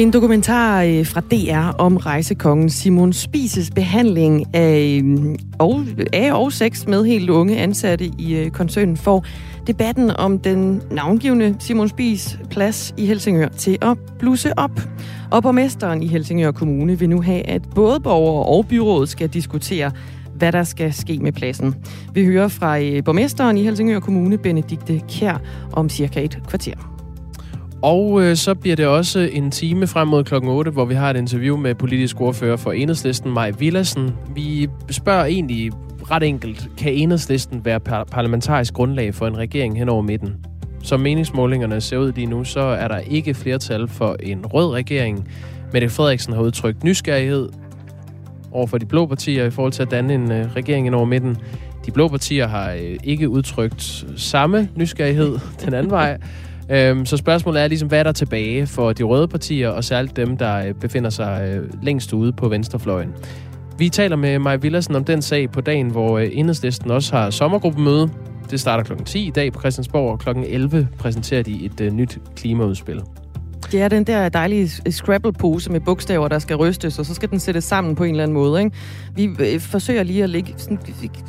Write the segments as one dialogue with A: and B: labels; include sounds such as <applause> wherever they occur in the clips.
A: En dokumentar øh, fra DR om rejsekongen Simon Spises behandling af, øh, og, af og sex med helt unge ansatte i øh, koncernen får debatten om den navngivende Simon Spies plads i Helsingør til at blusse op. Og borgmesteren i Helsingør Kommune vil nu have, at både borgere og byrådet skal diskutere, hvad der skal ske med pladsen. Vi hører fra borgmesteren i Helsingør Kommune, Benedikte Kjær, om cirka et kvarter.
B: Og øh, så bliver det også en time frem mod klokken 8, hvor vi har et interview med politisk ordfører for Enhedslisten, Maj Villersen. Vi spørger egentlig ret enkelt, kan Enhedslisten være par- parlamentarisk grundlag for en regering hen over midten? Som meningsmålingerne ser ud lige nu, så er der ikke flertal for en rød regering. Mette Frederiksen har udtrykt nysgerrighed over for de blå partier i forhold til at danne en øh, regering hen over midten. De blå partier har øh, ikke udtrykt samme nysgerrighed den anden vej. <laughs> Øhm, så spørgsmålet er ligesom, hvad er der tilbage for de røde partier, og særligt dem, der øh, befinder sig øh, længst ude på venstrefløjen. Vi taler med Maja Villersen om den sag på dagen, hvor øh, Enhedslisten også har sommergruppemøde. Det starter kl. 10 i dag på Christiansborg, og kl. 11 præsenterer de et øh, nyt klimaudspil.
A: Ja, er den der dejlige Scrabble-pose med bogstaver, der skal rystes, og så skal den sættes sammen på en eller anden måde. Ikke? Vi øh, forsøger lige at lægge sådan,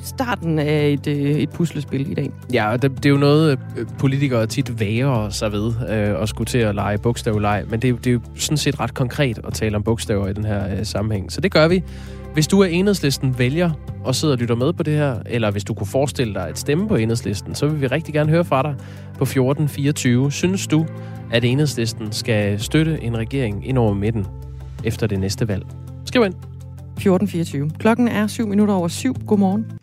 A: starten af et, øh, et puslespil i dag.
B: Ja, og det, det er jo noget, øh, politikere tit væger sig ved øh, at skulle til at lege bogstavleg, men det, det er jo sådan set ret konkret at tale om bogstaver i den her øh, sammenhæng. Så det gør vi. Hvis du er enhedslisten vælger og sidder og lytter med på det her, eller hvis du kunne forestille dig at stemme på enhedslisten, så vil vi rigtig gerne høre fra dig på 1424. Synes du, at enhedslisten skal støtte en regering ind over midten efter det næste valg? Skriv ind.
A: 1424. Klokken er 7 minutter over 7. Godmorgen.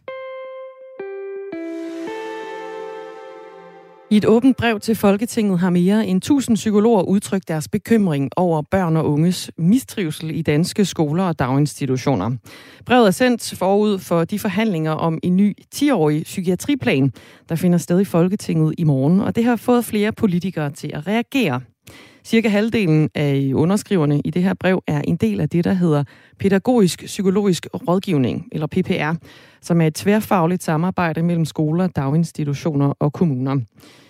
A: I et åbent brev til Folketinget har mere end 1000 psykologer udtrykt deres bekymring over børn og unges mistrivsel i danske skoler og daginstitutioner. Brevet er sendt forud for de forhandlinger om en ny 10-årig psykiatriplan, der finder sted i Folketinget i morgen, og det har fået flere politikere til at reagere. Cirka halvdelen af underskriverne i det her brev er en del af det, der hedder Pædagogisk Psykologisk Rådgivning, eller PPR, som er et tværfagligt samarbejde mellem skoler, daginstitutioner og kommuner.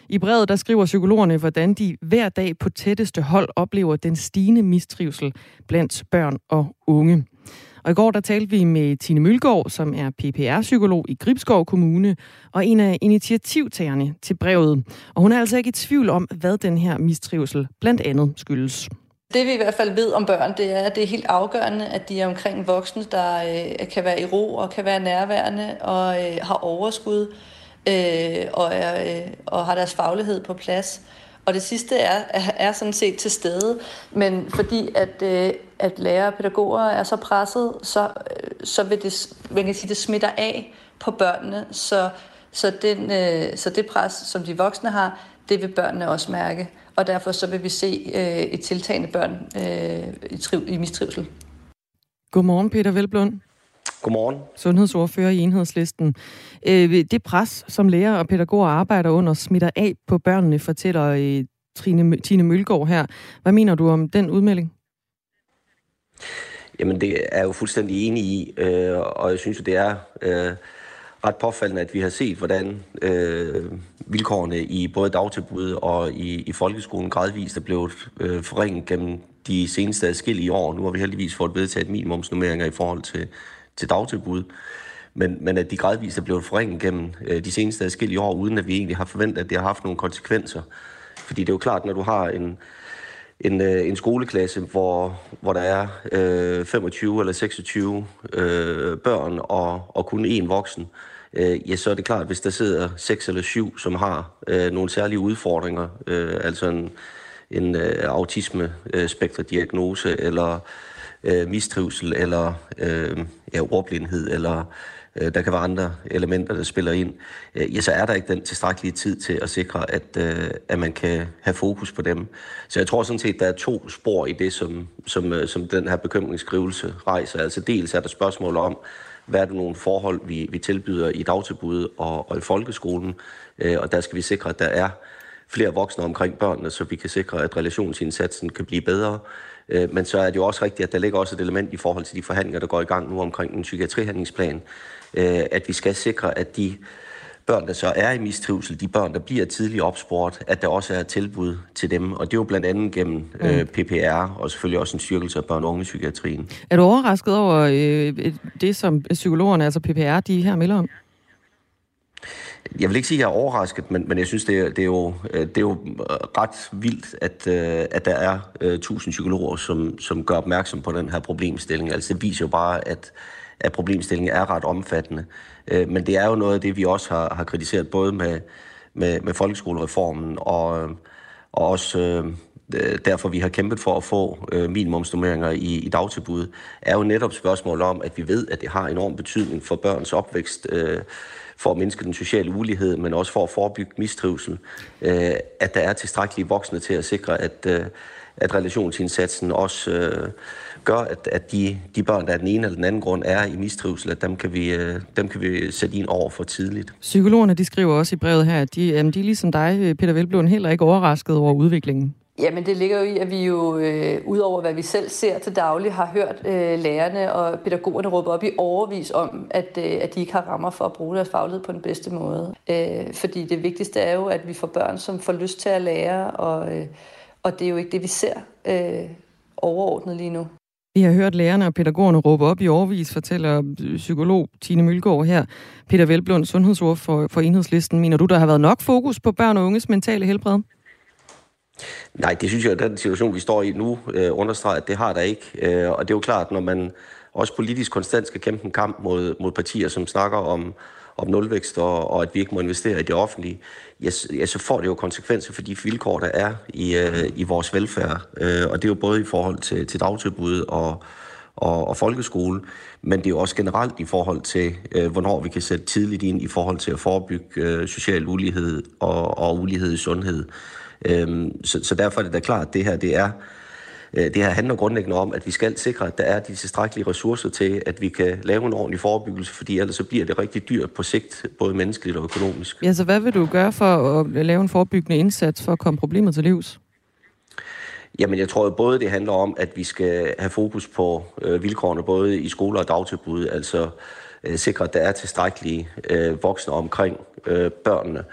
A: I brevet der skriver psykologerne, hvordan de hver dag på tætteste hold oplever den stigende mistrivsel blandt børn og unge. Og i går der talte vi med Tine Mølgaard, som er PPR-psykolog i Gribskov Kommune, og en af initiativtagerne til brevet. Og hun er altså ikke i tvivl om, hvad den her mistrivsel blandt andet skyldes.
C: Det vi i hvert fald ved om børn, det er, at det er helt afgørende, at de er omkring voksne, der øh, kan være i ro og kan være nærværende og øh, har overskud øh, og, er, øh, og har deres faglighed på plads. Og det sidste er, er sådan set til stede, men fordi at, øh, at lærere og pædagoger er så presset, så, øh, så vil det, man kan sige, det smitter af på børnene, så, så, den, øh, så det pres, som de voksne har, det vil børnene også mærke. Og derfor så vil vi se øh, et tiltagende børn øh, i, triv, i mistrivsel.
A: Godmorgen, Peter Velblund.
D: Godmorgen.
A: Sundhedsordfører i enhedslisten. Øh, det pres, som lærer og pædagoger arbejder under, smitter af på børnene, fortæller øh, Trine, Tine Mølgaard her. Hvad mener du om den udmelding?
D: Jamen, det er jeg jo fuldstændig enig i, øh, og jeg synes, det er øh, ret påfaldende, at vi har set, hvordan øh, vilkårene i både dagtilbud og i, i folkeskolen gradvist er blevet øh, forringet gennem de seneste adskillige år. Nu har vi heldigvis fået vedtaget minimumsnummeringer i forhold til, til dagtilbud, men, men at de gradvist er blevet forringet gennem øh, de seneste adskillige år, uden at vi egentlig har forventet, at det har haft nogle konsekvenser. Fordi det er jo klart, når du har en, en, øh, en skoleklasse, hvor, hvor der er øh, 25 eller 26 øh, børn og, og kun én voksen, øh, ja, så er det klart, hvis der sidder seks eller syv, som har øh, nogle særlige udfordringer, øh, altså en, en øh, autisme-spektradiagnose, eller øh, mistrivsel, eller øh, ja, ordblindhed, eller øh, der kan være andre elementer, der spiller ind, øh, ja, så er der ikke den tilstrækkelige tid til at sikre, at, øh, at man kan have fokus på dem. Så jeg tror sådan set, der er to spor i det, som, som, øh, som den her bekymringsskrivelse rejser. Altså dels er der spørgsmål om, hvad er det nogle forhold, vi, vi tilbyder i dagtilbud og, og i folkeskolen, øh, og der skal vi sikre, at der er flere voksne omkring børnene, så vi kan sikre, at relationsindsatsen kan blive bedre. Øh, men så er det jo også rigtigt, at der ligger også et element i forhold til de forhandlinger, der går i gang nu omkring en psykiatrihandlingsplan, øh, at vi skal sikre, at de børn, der så er i mistrivsel, de børn, der bliver tidligt opspurgt, at der også er tilbud til dem. Og det er jo blandt andet gennem mm. øh, PPR, og selvfølgelig også en styrkelse af børn- og psykiatrien.
A: Er du overrasket over øh, det, som psykologerne, altså PPR, de her melder om?
D: Jeg vil ikke sige, at jeg er overrasket, men, men jeg synes, det er, det, er jo, øh, det er jo øh, ret vildt, at, øh, at der er tusind psykologer, som, som gør opmærksom på den her problemstilling. Altså det viser jo bare, at, at problemstillingen er ret omfattende. Men det er jo noget af det, vi også har, har kritiseret, både med, med, med folkeskolereformen og, og også derfor, vi har kæmpet for at få uh, minimumsnummeringer i, i dagtilbud, er jo netop spørgsmål om, at vi ved, at det har enorm betydning for børns opvækst, øh, for at mindske den sociale ulighed, men også for at forebygge mistrivsel, øh, at der er tilstrækkelige voksne til at sikre, at, øh, at relationsindsatsen også øh, gør, at, at de, de børn, der af den ene eller den anden grund er i mistrivsel, at dem kan vi, øh, dem kan vi sætte ind over for tidligt.
A: Psykologerne de skriver også i brevet her, at de, jamen, de er ligesom dig, Peter Velblom, heller ikke overrasket over udviklingen.
C: Jamen det ligger jo i, at vi jo, øh, udover hvad vi selv ser til daglig, har hørt øh, lærerne og pædagogerne råbe op i overvis om, at, øh, at de ikke har rammer for at bruge deres faglighed på den bedste måde. Øh, fordi det vigtigste er jo, at vi får børn, som får lyst til at lære, og, øh, og det er jo ikke det, vi ser øh, overordnet lige nu.
A: Vi har hørt lærerne og pædagogerne råbe op i overvis, fortæller øh, psykolog Tine Mølgaard her. Peter Velblund, sundhedsordfører for, for Enhedslisten. Mener du, der har været nok fokus på børn og unges mentale helbred?
D: Nej, det synes jeg, at den situation, vi står i nu, øh, understreger, at det har der ikke. Øh, og det er jo klart, når man også politisk konstant skal kæmpe en kamp mod, mod partier, som snakker om, om nulvækst og, og at vi ikke må investere i det offentlige, ja, ja, så får det jo konsekvenser for de vilkår, der er i, øh, i vores velfærd. Øh, og det er jo både i forhold til, til dagtilbud og, og, og folkeskole, men det er jo også generelt i forhold til, øh, hvornår vi kan sætte tidligt ind i forhold til at forebygge øh, social ulighed og, og ulighed i sundhed. Øhm, så, så derfor er det da klart, at det her, det er, øh, det her handler grundlæggende om, at vi skal sikre, at der er de tilstrækkelige ressourcer til, at vi kan lave en ordentlig forebyggelse, fordi ellers så bliver det rigtig dyrt på sigt, både menneskeligt og økonomisk.
A: Ja, så hvad vil du gøre for at lave en forebyggende indsats for at komme problemet til livs?
D: Jamen, jeg tror jo både, det handler om, at vi skal have fokus på øh, vilkårene både i skoler og dagtilbud, altså øh, sikre, at der er tilstrækkelige øh, voksne omkring øh, børnene. Øh,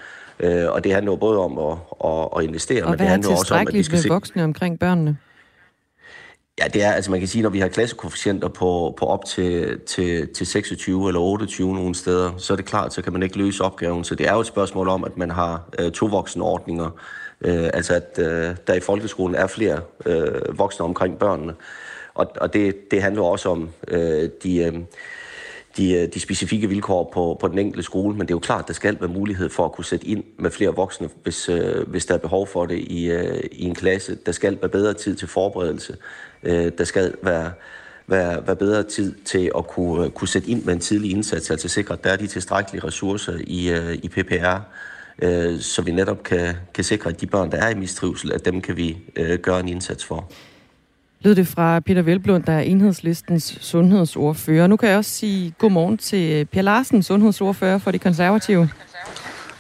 D: og det handler jo både om at, at, at investere,
A: og men
D: det handler
A: også om, at vi skal se... voksne omkring børnene?
D: Ja, det er, altså man kan sige, når vi har klassekoefficienter på, på op til, til, til 26 eller 28 nogle steder, så er det klart, så kan man ikke løse opgaven. Så det er jo et spørgsmål om, at man har øh, to voksenordninger, øh, altså at øh, der i folkeskolen er flere øh, voksne omkring børnene. Og, og det, det handler også om øh, de... Øh, de, øh, de specifikke vilkår på, på den enkelte skole, men det er jo klart, at der skal være mulighed for at kunne sætte ind med flere voksne, hvis, øh, hvis der er behov for det i, øh, i en klasse. Der skal være bedre tid til forberedelse. Øh, der skal være, være, være bedre tid til at kunne, øh, kunne sætte ind med en tidlig indsats, altså sikre, at der er de tilstrækkelige ressourcer i, øh, i PPR, øh, så vi netop kan, kan sikre, at de børn, der er i mistrivsel, at dem kan vi øh, gøre en indsats for
A: lød det fra Peter Velblund, der er enhedslistens sundhedsordfører. Nu kan jeg også sige godmorgen til Per Larsen, sundhedsordfører for de konservative.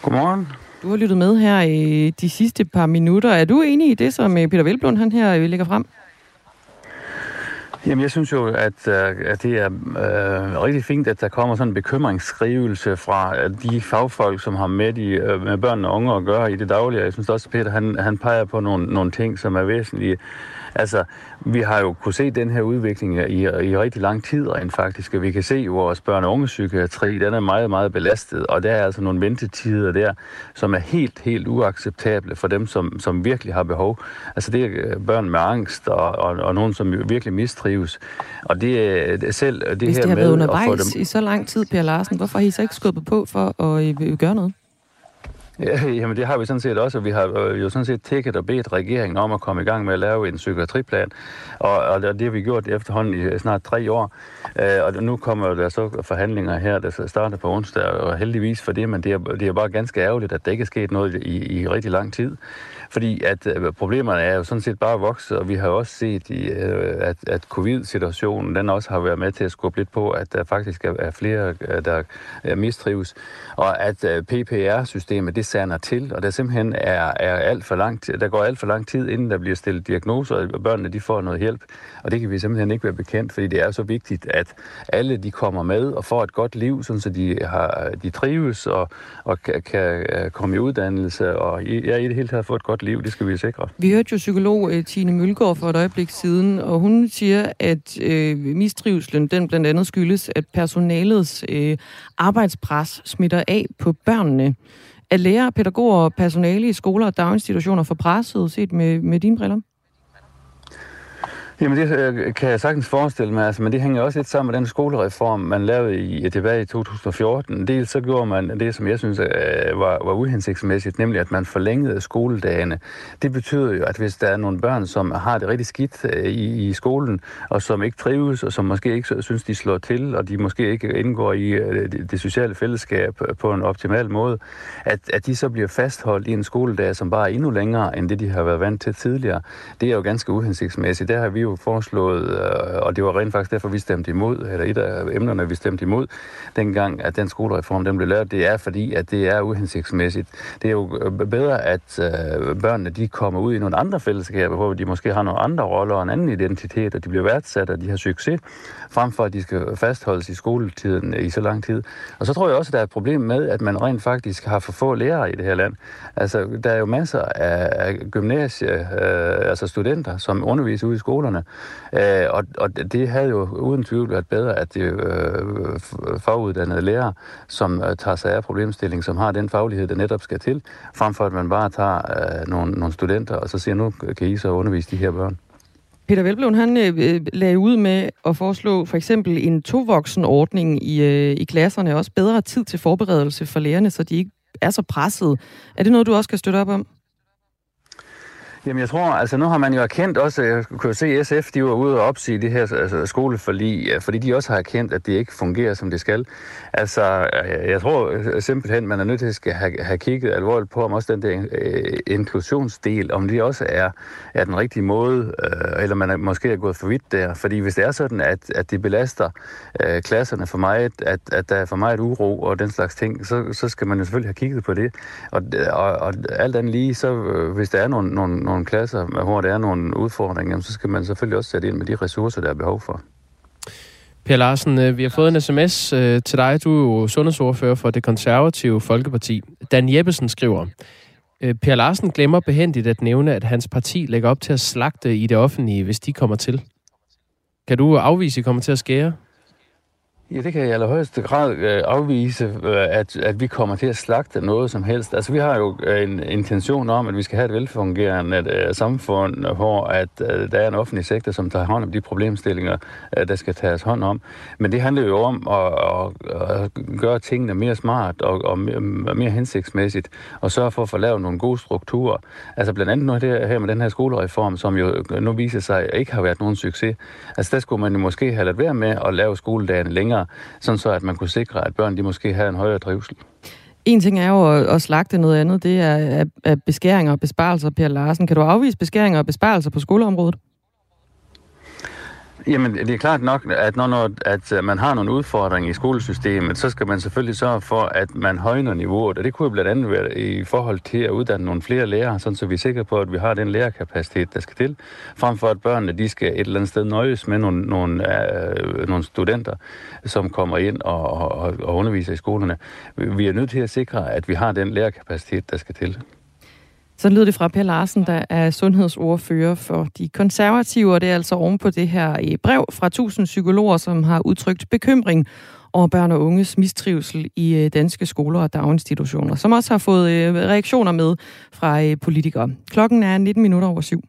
E: Godmorgen.
A: Du har lyttet med her i de sidste par minutter. Er du enig i det, som øh, Peter Velblund han her øh, lægger frem?
E: Jamen, jeg synes jo, at, øh, at det er øh, rigtig fint, at der kommer sådan en bekymringsskrivelse fra de fagfolk, som har med, de, med børn og unge at gøre i det daglige. Jeg synes også, at Peter han, han peger på nogle, nogle ting, som er væsentlige. Altså, vi har jo kunne se den her udvikling i, i rigtig lang tid rent faktisk, og vi kan se, at vores børn- og unge psykiatri, den er meget, meget belastet, og der er altså nogle ventetider der, som er helt, helt uacceptable for dem, som, som virkelig har behov. Altså, det er øh, børn med angst, og, og, og nogen, som virkelig mistrives. Og det er selv det
A: Hvis
E: her
A: det har
E: med
A: været undervejs dem... i så lang tid, Per Larsen, hvorfor har I så ikke skubbet på for at øh, gøre noget?
E: Ja, <laughs> jamen det har vi sådan set også. Vi har øh, jo sådan set tækket og bedt regeringen om at komme i gang med at lave en psykiatriplan. Og, og det har vi gjort efterhånden i øh, snart tre år. Øh, og nu kommer der så forhandlinger her, der starter på onsdag, og heldigvis for det, men det er, det er bare ganske ærgerligt, at der ikke er sket noget i, i rigtig lang tid. Fordi at øh, problemerne er jo sådan set bare vokset, og vi har også set, i, øh, at, at covid-situationen, den også har været med til at skubbe lidt på, at der faktisk er flere, øh, der øh, mistrives, og at øh, PPR-systemet, det sander til, og der simpelthen er, er alt for lang der går alt for lang tid, inden der bliver stillet diagnoser, og børnene de får noget hjælp. Og det kan vi simpelthen ikke være bekendt, fordi det er så vigtigt, at alle de kommer med og får et godt liv, sådan så de, har, de trives og, og kan, kan øh, komme i uddannelse og ja, i det hele taget få et godt liv. Det skal vi sikre.
A: Vi hørte jo psykolog øh, Tine Mølgaard for et øjeblik siden, og hun siger, at øh, mistrivselen den blandt andet skyldes, at personalets øh, arbejdspres smitter af på børnene. Er lærere, pædagoger og personale i skoler og daginstitutioner for presset set med, med dine briller?
E: Jamen det øh, kan jeg sagtens forestille mig, altså, men det hænger også lidt sammen med den skolereform, man lavede i, tilbage i 2014. Dels så gjorde man det, som jeg synes øh, var, var uhensigtsmæssigt, nemlig at man forlængede skoledagene. Det betyder jo, at hvis der er nogle børn, som har det rigtig skidt øh, i, i skolen, og som ikke trives, og som måske ikke synes, de slår til, og de måske ikke indgår i øh, det, det sociale fællesskab øh, på en optimal måde, at, at de så bliver fastholdt i en skoledag, som bare er endnu længere, end det de har været vant til tidligere. Det er jo ganske uhensigtsmæssigt. Der har vi jo foreslået, øh, og det var rent faktisk derfor, vi stemte imod, eller et af emnerne, vi stemte imod, dengang, at den skolereform den blev lavet, det er fordi, at det er uhensigtsmæssigt. Det er jo øh, bedre, at øh, børnene de kommer ud i nogle andre fællesskaber, hvor de måske har nogle andre roller og en anden identitet, og de bliver værdsat, og de har succes, frem for at de skal fastholdes i skoletiden i så lang tid. Og så tror jeg også, at der er et problem med, at man rent faktisk har for få lærere i det her land. Altså, der er jo masser af gymnasie, øh, altså studenter, som underviser ude i skolerne, Øh, og, og det havde jo uden tvivl været bedre, at det øh, faguddannede lærere, som øh, tager sig af problemstilling, som har den faglighed, der netop skal til, frem for at man bare tager øh, nogle, nogle studenter, og så siger, nu kan I så undervise de her børn.
A: Peter Velblom, han øh, lagde ud med at foreslå for eksempel en tovoksen ordning i, øh, i klasserne, også bedre tid til forberedelse for lærerne, så de ikke er så presset. Er det noget, du også kan støtte op om?
E: Jamen jeg tror, altså nu har man jo erkendt også, jeg kunne se SF, de var ude og opsige det her altså, skoleforlig, fordi de også har erkendt, at det ikke fungerer, som det skal. Altså, jeg tror øh, simpelthen, man er nødt til at have, have kigget alvorligt på, om også den der øh, inklusionsdel, om det også er, er den rigtige måde, øh, eller man er, måske er gået for vidt der. Fordi hvis det er sådan, at, at det belaster øh, klasserne for mig, at, at der er for meget uro og den slags ting, så, så skal man jo selvfølgelig have kigget på det. Og, og, og alt andet lige, så øh, hvis der er nogle, nogle, nogle klasser, hvor der er nogle udfordringer, så skal man selvfølgelig også sætte ind med de ressourcer, der er behov for.
B: Per Larsen, øh, vi har fået en sms øh, til dig. Du er jo sundhedsordfører for det konservative Folkeparti. Dan Jeppesen skriver, øh, Per Larsen glemmer behendigt at nævne, at hans parti lægger op til at slagte i det offentlige, hvis de kommer til. Kan du afvise, at I kommer til at skære?
E: Ja, det kan jeg i allerhøjeste grad øh, afvise, øh, at, at vi kommer til at slagte noget som helst. Altså, vi har jo øh, en intention om, at vi skal have et velfungerende samfund, hvor at, uh, der er en offentlig sektor, som tager hånd om de problemstillinger, der skal tages hånd om. Men det handler jo om at, at, at gøre tingene mere smart og, og mere, mere hensigtsmæssigt, og sørge for at få lavet nogle gode strukturer. Altså blandt andet noget det her med den her skolereform, som jo nu viser sig ikke har været nogen succes. Altså der skulle man jo måske have lavet være med at lave skoledagen længere længere, sådan så at man kunne sikre, at børn de måske havde en højere trivsel.
A: En ting er jo at, at slagte noget andet, det er at beskæringer og besparelser, Per Larsen. Kan du afvise beskæringer og besparelser på skoleområdet?
E: Jamen, det er klart nok, at når, når at øh, man har nogle udfordringer i skolesystemet, så skal man selvfølgelig sørge for, at man højner niveauet. Og det kunne jo blandt andet være i forhold til at uddanne nogle flere lærere, sådan så vi er sikre på, at vi har den lærerkapacitet, der skal til, frem for at børnene de skal et eller andet sted nøjes med nogle, nogle, øh, nogle studenter, som kommer ind og, og, og underviser i skolerne. Vi er nødt til at sikre, at vi har den lærerkapacitet, der skal til.
A: Så lyder det fra Per Larsen, der er sundhedsordfører for de konservative, og det er altså oven på det her øh, brev fra 1000 psykologer, som har udtrykt bekymring over børn og unges mistrivsel i øh, danske skoler og daginstitutioner, som også har fået øh, reaktioner med fra politikere. Klokken er 19 minutter over syv.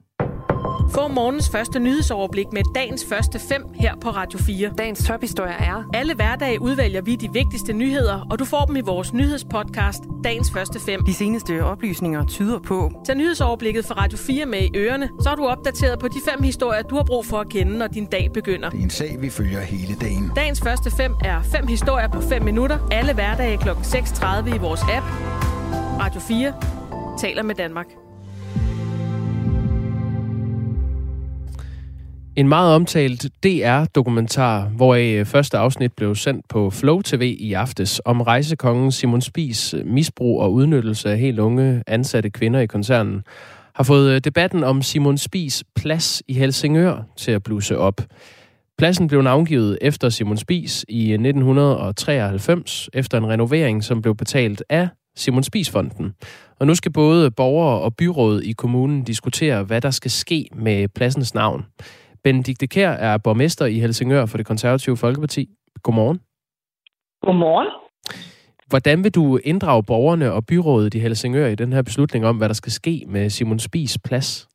F: Få morgens første nyhedsoverblik med dagens første fem her på Radio 4.
G: Dagens tophistorie er...
F: Alle hverdage udvælger vi de vigtigste nyheder, og du får dem i vores nyhedspodcast, dagens første fem.
A: De seneste oplysninger tyder på...
F: Tag nyhedsoverblikket fra Radio 4 med i ørerne, så er du opdateret på de fem historier, du har brug for at kende, når din dag begynder.
H: Det er en sag, vi følger hele dagen.
F: Dagens første fem er fem historier på 5 minutter. Alle hverdage kl. 6.30 i vores app. Radio 4 taler med Danmark.
B: En meget omtalt DR-dokumentar, hvoraf øh, første afsnit blev sendt på Flow TV i aftes, om rejsekongen Simon Spis øh, misbrug og udnyttelse af helt unge ansatte kvinder i koncernen, har fået øh, debatten om Simon Spis plads i Helsingør til at bluse op. Pladsen blev navngivet efter Simon Spis i 1993, efter en renovering, som blev betalt af Simon Spis-fonden. Og nu skal både borgere og byråd i kommunen diskutere, hvad der skal ske med pladsens navn. Benedikte Kær er borgmester i Helsingør for det konservative Folkeparti. Godmorgen.
G: Godmorgen.
B: Hvordan vil du inddrage borgerne og byrådet i Helsingør i den her beslutning om, hvad der skal ske med Simon Spis plads?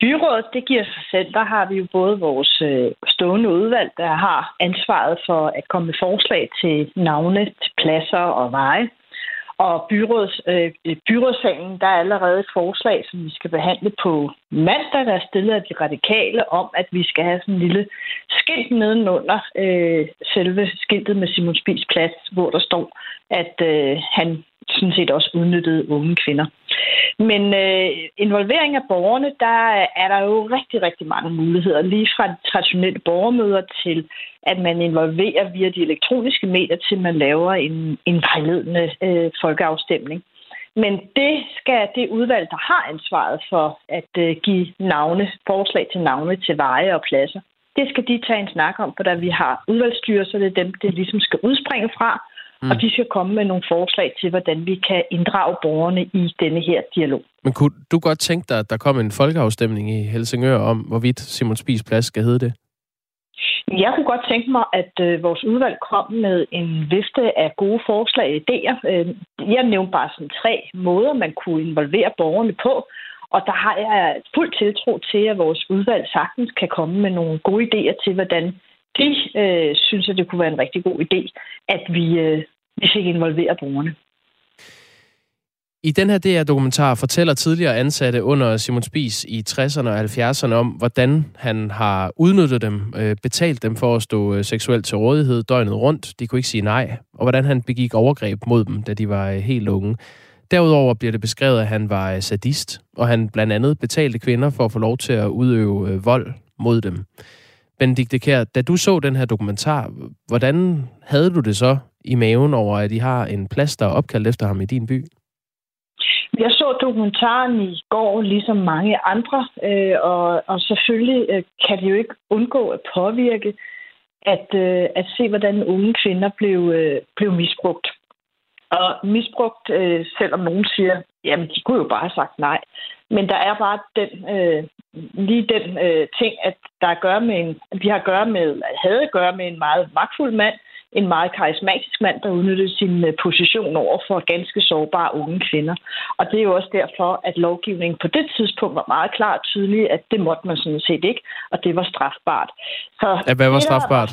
G: Byrådet, det giver sig selv. Der har vi jo både vores øh, stående udvalg, der har ansvaret for at komme med forslag til navne, til pladser og veje. Og byråds, øh, byrådssalen, der er allerede et forslag, som vi skal behandle på mandag, der er stillet af de radikale om, at vi skal have sådan en lille skilt nedenunder øh, selve skiltet med Simon Spis plads, hvor der står, at øh, han sådan set også udnyttede unge kvinder. Men øh, involvering af borgerne, der er der jo rigtig, rigtig mange muligheder. Lige fra de traditionelle borgermøder til, at man involverer via de elektroniske medier, til man laver en, en vejledende øh, folkeafstemning. Men det skal det udvalg, der har ansvaret for at øh, give navne, forslag til navne til veje og pladser, det skal de tage en snak om, for da vi har udvalgsstyre, så det er dem, det ligesom skal udspringe fra. Mm. Og de skal komme med nogle forslag til, hvordan vi kan inddrage borgerne i denne her dialog.
B: Men kunne du godt tænke dig, at der kom en folkeafstemning i Helsingør om, hvorvidt Simon Spis Plads skal hedde det?
G: Jeg kunne godt tænke mig, at øh, vores udvalg kom med en vifte af gode forslag og idéer. Øh, jeg nævnte bare sådan tre måder, man kunne involvere borgerne på. Og der har jeg fuld tiltro til, at vores udvalg sagtens kan komme med nogle gode idéer til, hvordan de øh, synes, at det kunne være en rigtig god idé, at vi, øh, vi fik involveret brugerne.
B: I den her DR-dokumentar fortæller tidligere ansatte under Simon Spis i 60'erne og 70'erne om, hvordan han har udnyttet dem, øh, betalt dem for at stå øh, seksuelt til rådighed døgnet rundt. De kunne ikke sige nej. Og hvordan han begik overgreb mod dem, da de var øh, helt unge. Derudover bliver det beskrevet, at han var sadist, og han blandt andet betalte kvinder for at få lov til at udøve vold mod dem. Benedikte Kær, da du så den her dokumentar, hvordan havde du det så i maven over, at de har en plads, der er opkaldt efter ham i din by?
G: Jeg så dokumentaren i går, ligesom mange andre, øh, og, og selvfølgelig øh, kan det jo ikke undgå at påvirke, at, øh, at se, hvordan unge kvinder blev, øh, blev misbrugt. Og misbrugt, øh, selvom nogen siger, jamen de kunne jo bare have sagt nej. Men der er bare den, øh, lige den øh, ting, at der er at gøre med en, vi har at gøre med, havde at gøre med en meget magtfuld mand, en meget karismatisk mand, der udnyttede sin øh, position over for ganske sårbare unge kvinder. Og det er jo også derfor, at lovgivningen på det tidspunkt var meget klar og tydelig, at det måtte man sådan set ikke, og det var strafbart.
B: Så ja, hvad var strafbart?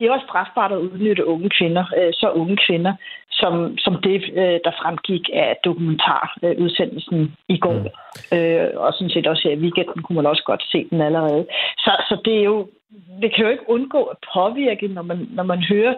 G: Det var strafbart at udnytte unge kvinder, øh, så unge kvinder, som, som det, øh, der fremgik af dokumentarudsendelsen i går. Mm. Og sådan set også her i weekenden kunne man også godt se den allerede. Så, så det er jo det kan jo ikke undgå at påvirke, når man, når man hører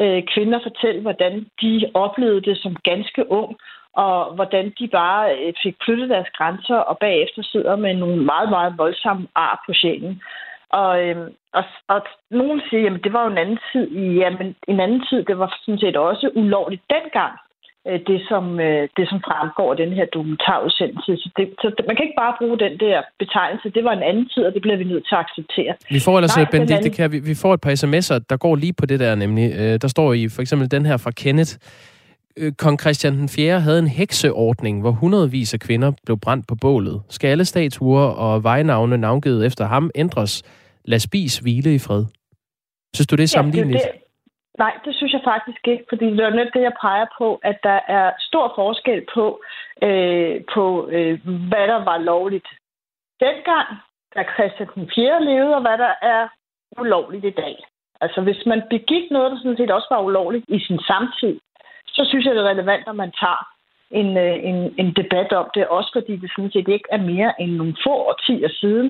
G: øh, kvinder fortælle, hvordan de oplevede det som ganske ung, og hvordan de bare øh, fik flyttet deres grænser, og bagefter sidder med nogle meget, meget voldsomme ar på sjælen. Og, øh, og, og nogen siger, at det var jo en anden tid. Jamen, en anden tid, det var sådan set også ulovligt dengang. Øh, det, som, øh, det, som fremgår af den her dokumentarudsendelse. Så, det, så man kan ikke bare bruge den der betegnelse. Det var en anden tid, og det bliver vi nødt til at acceptere.
B: Vi får ellers, Nej, Benedikt, anden... kan, vi, vi får et par sms'er, der går lige på det der nemlig. Øh, der står i for eksempel den her fra Kenneth. Kong Christian den 4. havde en hekseordning, hvor hundredvis af kvinder blev brændt på bålet. Skal alle statuer og vejnavne navngivet efter ham ændres? Lad spis hvile i fred. Synes du, det er sammenligneligt? Ja, det, det,
G: Nej, det synes jeg faktisk ikke, fordi det er net det, jeg peger på, at der er stor forskel på, øh, på øh, hvad der var lovligt dengang, da Christian den 4. levede, og hvad der er ulovligt i dag. Altså, hvis man begik noget, der sådan set også var ulovligt i sin samtid, så synes jeg, det er relevant, at man tager en, øh, en, en debat om det, også fordi det sådan set ikke er mere end nogle få årtier siden,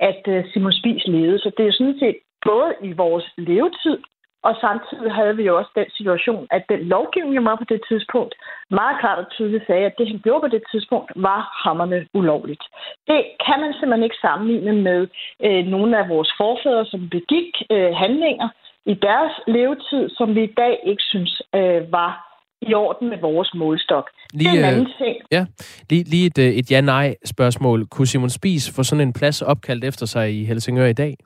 G: at øh, Simon Spies levede. Så det er sådan set både i vores levetid, Og samtidig havde vi jo også den situation, at den lovgivning, der var på det tidspunkt, meget klart og tydeligt sagde, at det, han gjorde på det tidspunkt, var hammerne ulovligt. Det kan man simpelthen ikke sammenligne med øh, nogle af vores forfædre, som begik øh, handlinger i deres levetid, som vi i dag ikke synes øh, var i orden med vores målstok.
B: Lige,
G: det er en anden ting.
B: Ja, lige, lige et, øh, et ja-nej-spørgsmål. Kunne Simon Spies få sådan en plads opkaldt efter sig i Helsingør i dag?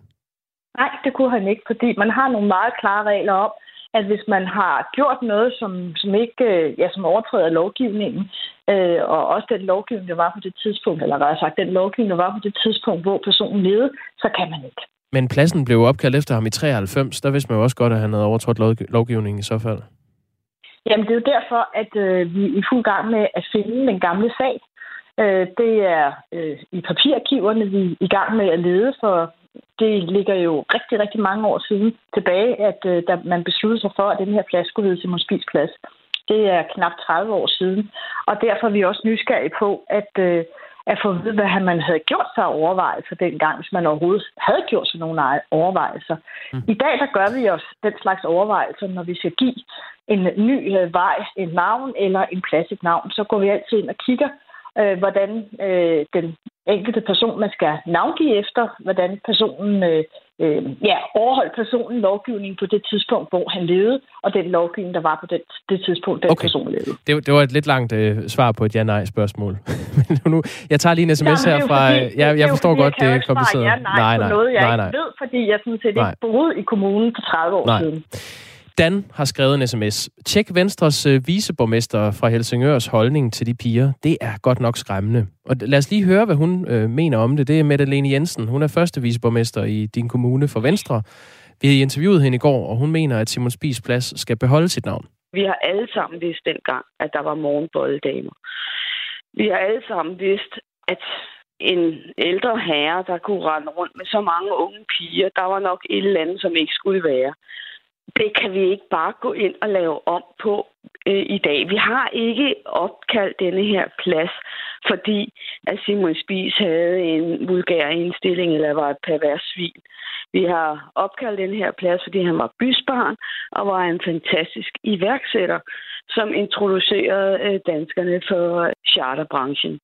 G: Nej, det kunne han ikke, fordi man har nogle meget klare regler om, at hvis man har gjort noget, som, som ikke øh, ja, som overtræder lovgivningen, øh, og også den lovgivning, der var på det tidspunkt, eller rettere sagt, den lovgivning, der var på det tidspunkt, hvor personen levede, så kan man ikke.
B: Men pladsen blev opkaldt efter ham i 93. Der vidste man jo også godt, at han havde overtrådt lovgivningen i så fald.
G: Jamen, det er jo derfor, at øh, vi er i fuld gang med at finde den gamle sag. Øh, det er øh, i papirarkiverne, vi er i gang med at lede, for det ligger jo rigtig, rigtig mange år siden tilbage, at øh, da man besluttede sig for, at den her plads skulle hedde Simon Plads. Det er knap 30 år siden, og derfor er vi også nysgerrige på, at, øh, at få at vide, hvad man havde gjort sig overvejelser dengang, hvis man overhovedet havde gjort sig nogle overvejelser. Mm. I dag der gør vi os den slags overvejelser, når vi skal give en ny øh, vej, en navn eller en plads et navn, så går vi altid ind og kigger, øh, hvordan øh, den enkelte person, man skal navngive efter, hvordan personen øh, øh, ja, overholdt personen lovgivningen på det tidspunkt, hvor han levede, og den lovgivning, der var på det, det tidspunkt, den okay. person levede.
B: Det, det var et lidt langt øh, svar på et ja-nej-spørgsmål. <laughs> Men nu, jeg tager lige en sms her fra... Fordi, jeg, jeg forstår godt, det er kompliceret.
G: Ja, nej, nej, nej, noget, jeg nej, nej. ikke ved, fordi jeg sådan set nej. ikke boede i kommunen for 30 år nej. siden.
B: Dan har skrevet en sms. Tjek Venstres øh, viceborgmester fra Helsingørs holdning til de piger. Det er godt nok skræmmende. Og lad os lige høre, hvad hun øh, mener om det. Det er Mette Lene Jensen. Hun er første viceborgmester i din kommune for Venstre. Vi har interviewet hende i går, og hun mener, at Simon Spies plads skal beholde sit navn.
I: Vi har alle sammen vidst dengang, at der var morgenbolledamer. Vi har alle sammen vidst, at en ældre herre, der kunne rende rundt med så mange unge piger, der var nok et eller andet, som ikke skulle være det kan vi ikke bare gå ind og lave om på øh, i dag. Vi har ikke opkaldt denne her plads, fordi at Simon Spies havde en vulgær indstilling eller var et pervers svin. Vi har opkaldt den her plads, fordi han var bysbarn og var en fantastisk iværksætter, som introducerede øh, danskerne for charterbranchen.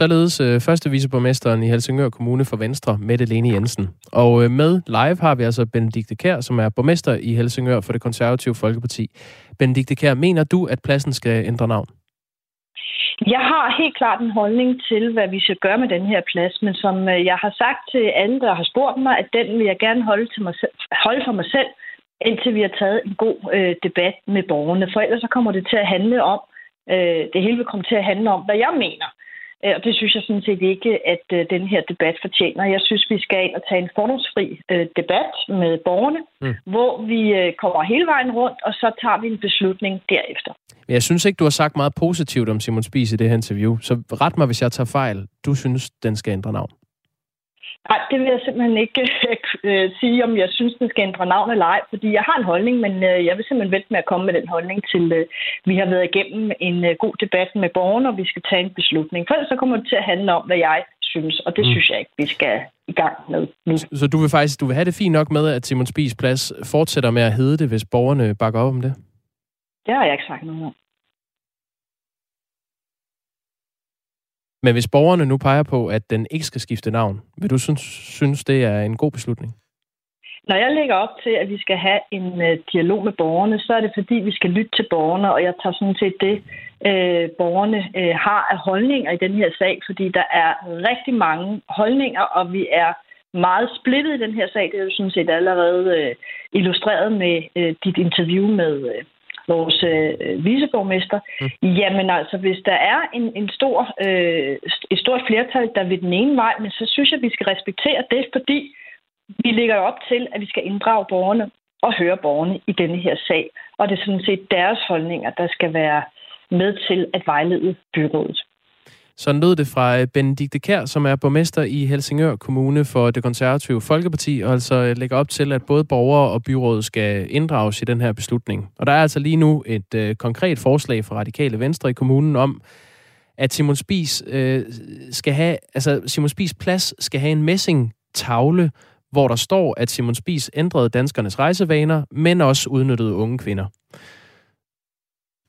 B: Således øh, første viceborgmesteren i Helsingør Kommune for Venstre, Mette Lene Jensen. Og øh, med live har vi altså Benedikte Kær, som er borgmester i Helsingør for det konservative Folkeparti. Benedikte Kær, mener du, at pladsen skal ændre navn?
G: Jeg har helt klart en holdning til, hvad vi skal gøre med den her plads, men som øh, jeg har sagt til alle, der har spurgt mig, at den vil jeg gerne holde, til mig selv, holde for mig selv, indtil vi har taget en god øh, debat med borgerne. For ellers så kommer det til at handle om, øh, det hele vil komme til at handle om, hvad jeg mener. Øh, og det synes jeg sådan set ikke, at øh, den her debat fortjener. Jeg synes, vi skal ind og tage en fordomsfri øh, debat med borgerne, mm. hvor vi kommer hele vejen rundt, og så tager vi en beslutning derefter.
B: Men jeg synes ikke, du har sagt meget positivt om Simon Spies i det her interview, så ret mig, hvis jeg tager fejl. Du synes, den skal ændre navn?
G: Nej, det vil jeg simpelthen ikke <laughs> øh, sige, om jeg synes, den skal ændre navn eller ej, fordi jeg har en holdning, men øh, jeg vil simpelthen vente med at komme med den holdning til, øh, vi har været igennem en øh, god debat med borgerne, og vi skal tage en beslutning. For så kommer det til at handle om, hvad jeg synes, og det mm. synes jeg ikke, vi skal i gang med nu.
B: Så, så du vil faktisk du vil have det fint nok med, at Simon Spies Plads fortsætter med at hedde det, hvis borgerne bakker op om det?
G: Det har jeg ikke sagt noget om.
B: Men hvis borgerne nu peger på, at den ikke skal skifte navn, vil du synes, synes det er en god beslutning?
G: Når jeg lægger op til, at vi skal have en øh, dialog med borgerne, så er det fordi, vi skal lytte til borgerne, og jeg tager sådan set det, øh, borgerne øh, har af holdninger i den her sag, fordi der er rigtig mange holdninger, og vi er meget splittet i den her sag. Det er jo sådan set allerede øh, illustreret med øh, dit interview med, øh, vores øh, viceborgmester. Mm. Jamen altså, hvis der er en, en stor, øh, et stort flertal, der vil den ene vej, men så synes jeg, at vi skal respektere det, fordi vi ligger op til, at vi skal inddrage borgerne og høre borgerne i denne her sag. Og det er sådan set deres holdninger, der skal være med til at vejlede byrådet.
B: Så lød det fra øh, Benedikte Kær, som er borgmester i Helsingør Kommune for det konservative Folkeparti, og altså øh, lægger op til, at både borgere og byrådet skal inddrages i den her beslutning. Og der er altså lige nu et øh, konkret forslag fra Radikale Venstre i kommunen om, at Simon Spis øh, skal have, altså Simon Spis plads skal have en messing tavle, hvor der står, at Simon Spies ændrede danskernes rejsevaner, men også udnyttede unge kvinder.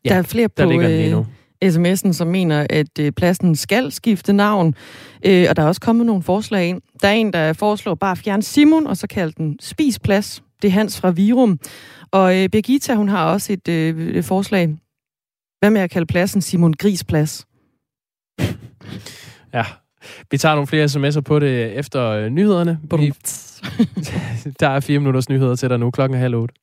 A: Ja, der er flere
B: der
A: på
B: ligger den lige nu.
A: øh, sms'en, som mener, at øh, pladsen skal skifte navn. Øh, og der er også kommet nogle forslag ind. Der er en, der foreslår bare at fjerne Simon, og så kalde den Spisplads. Det er Hans fra Virum. Og øh, Birgitta, hun har også et øh, forslag. Hvad med at kalde pladsen Simon Grisplads?
B: Ja, vi tager nogle flere sms'er på det efter øh, nyhederne. Vi, <laughs> der er fire minutters nyheder til dig nu. Klokken er halv otte.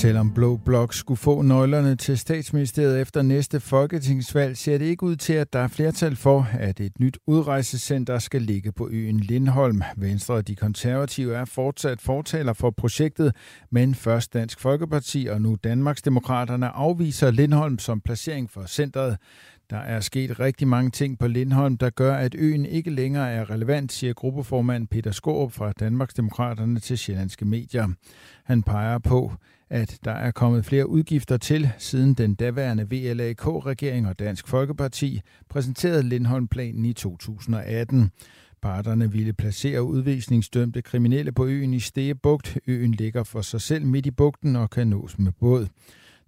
J: Selvom Blå Blok skulle få nøglerne til statsministeriet efter næste folketingsvalg, ser det ikke ud til, at der er flertal for, at et nyt udrejsecenter skal ligge på øen Lindholm. Venstre og de konservative er fortsat fortaler for projektet, men først Dansk Folkeparti og nu Danmarksdemokraterne afviser Lindholm som placering for centret. Der er sket rigtig mange ting på Lindholm, der gør, at øen ikke længere er relevant, siger gruppeformand Peter Skorup fra Danmarksdemokraterne til Sjællandske Medier. Han peger på, at der er kommet flere udgifter til, siden den daværende VLAK-regering og Dansk Folkeparti præsenterede Lindholm-planen i 2018. Parterne ville placere udvisningsdømte kriminelle på øen i Stegebugt. Øen ligger for sig selv midt i bugten og kan nås med båd.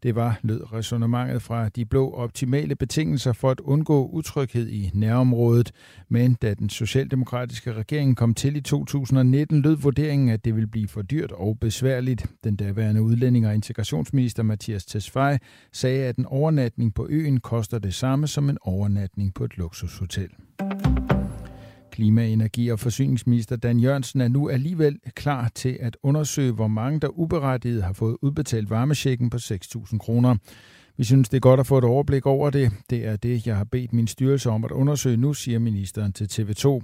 J: Det var, lød resonemanget fra de blå optimale betingelser for at undgå utryghed i nærområdet. Men da den socialdemokratiske regering kom til i 2019, lød vurderingen, at det ville blive for dyrt og besværligt. Den daværende udlænding og integrationsminister Mathias Tesfaye sagde, at en overnatning på øen koster det samme som en overnatning på et luksushotel. Klima-, energi- og forsyningsminister Dan Jørgensen er nu alligevel klar til at undersøge, hvor mange der uberettiget har fået udbetalt varmesjekken på 6.000 kroner. Vi synes, det er godt at få et overblik over det. Det er det, jeg har bedt min styrelse om at undersøge nu, siger ministeren til TV2.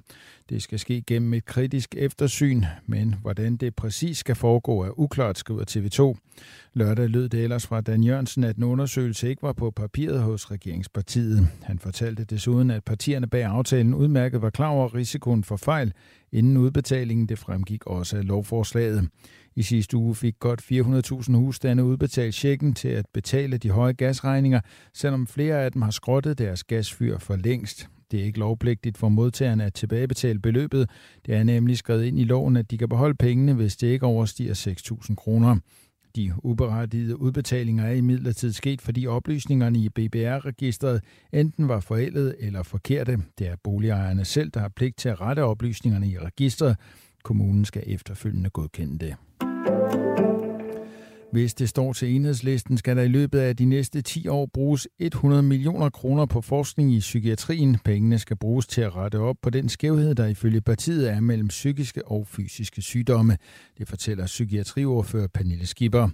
J: Det skal ske gennem et kritisk eftersyn, men hvordan det præcis skal foregå er uklart, skriver TV2. Lørdag lød det ellers fra Dan Jørgensen, at en undersøgelse ikke var på papiret hos regeringspartiet. Han fortalte desuden, at partierne bag aftalen udmærket var klar over risikoen for fejl inden udbetalingen. Det fremgik også af lovforslaget. I sidste uge fik godt 400.000 husstande udbetalt checken til at betale de høje gasregninger, selvom flere af dem har skrottet deres gasfyr for længst. Det er ikke lovpligtigt for modtagerne at tilbagebetale beløbet. Det er nemlig skrevet ind i loven, at de kan beholde pengene, hvis det ikke overstiger 6.000 kroner. De uberettigede udbetalinger er imidlertid sket, fordi oplysningerne i BBR-registret enten var forældet eller forkerte. Det er boligejerne selv, der har pligt til at rette oplysningerne i registret. Kommunen skal efterfølgende godkende det. Hvis det står til enhedslisten, skal der i løbet af de næste 10 år bruges 100 millioner kroner på forskning i psykiatrien. Pengene skal bruges til at rette op på den skævhed, der ifølge partiet er mellem psykiske og fysiske sygdomme. Det fortæller psykiatriordfører Pernille Skipper.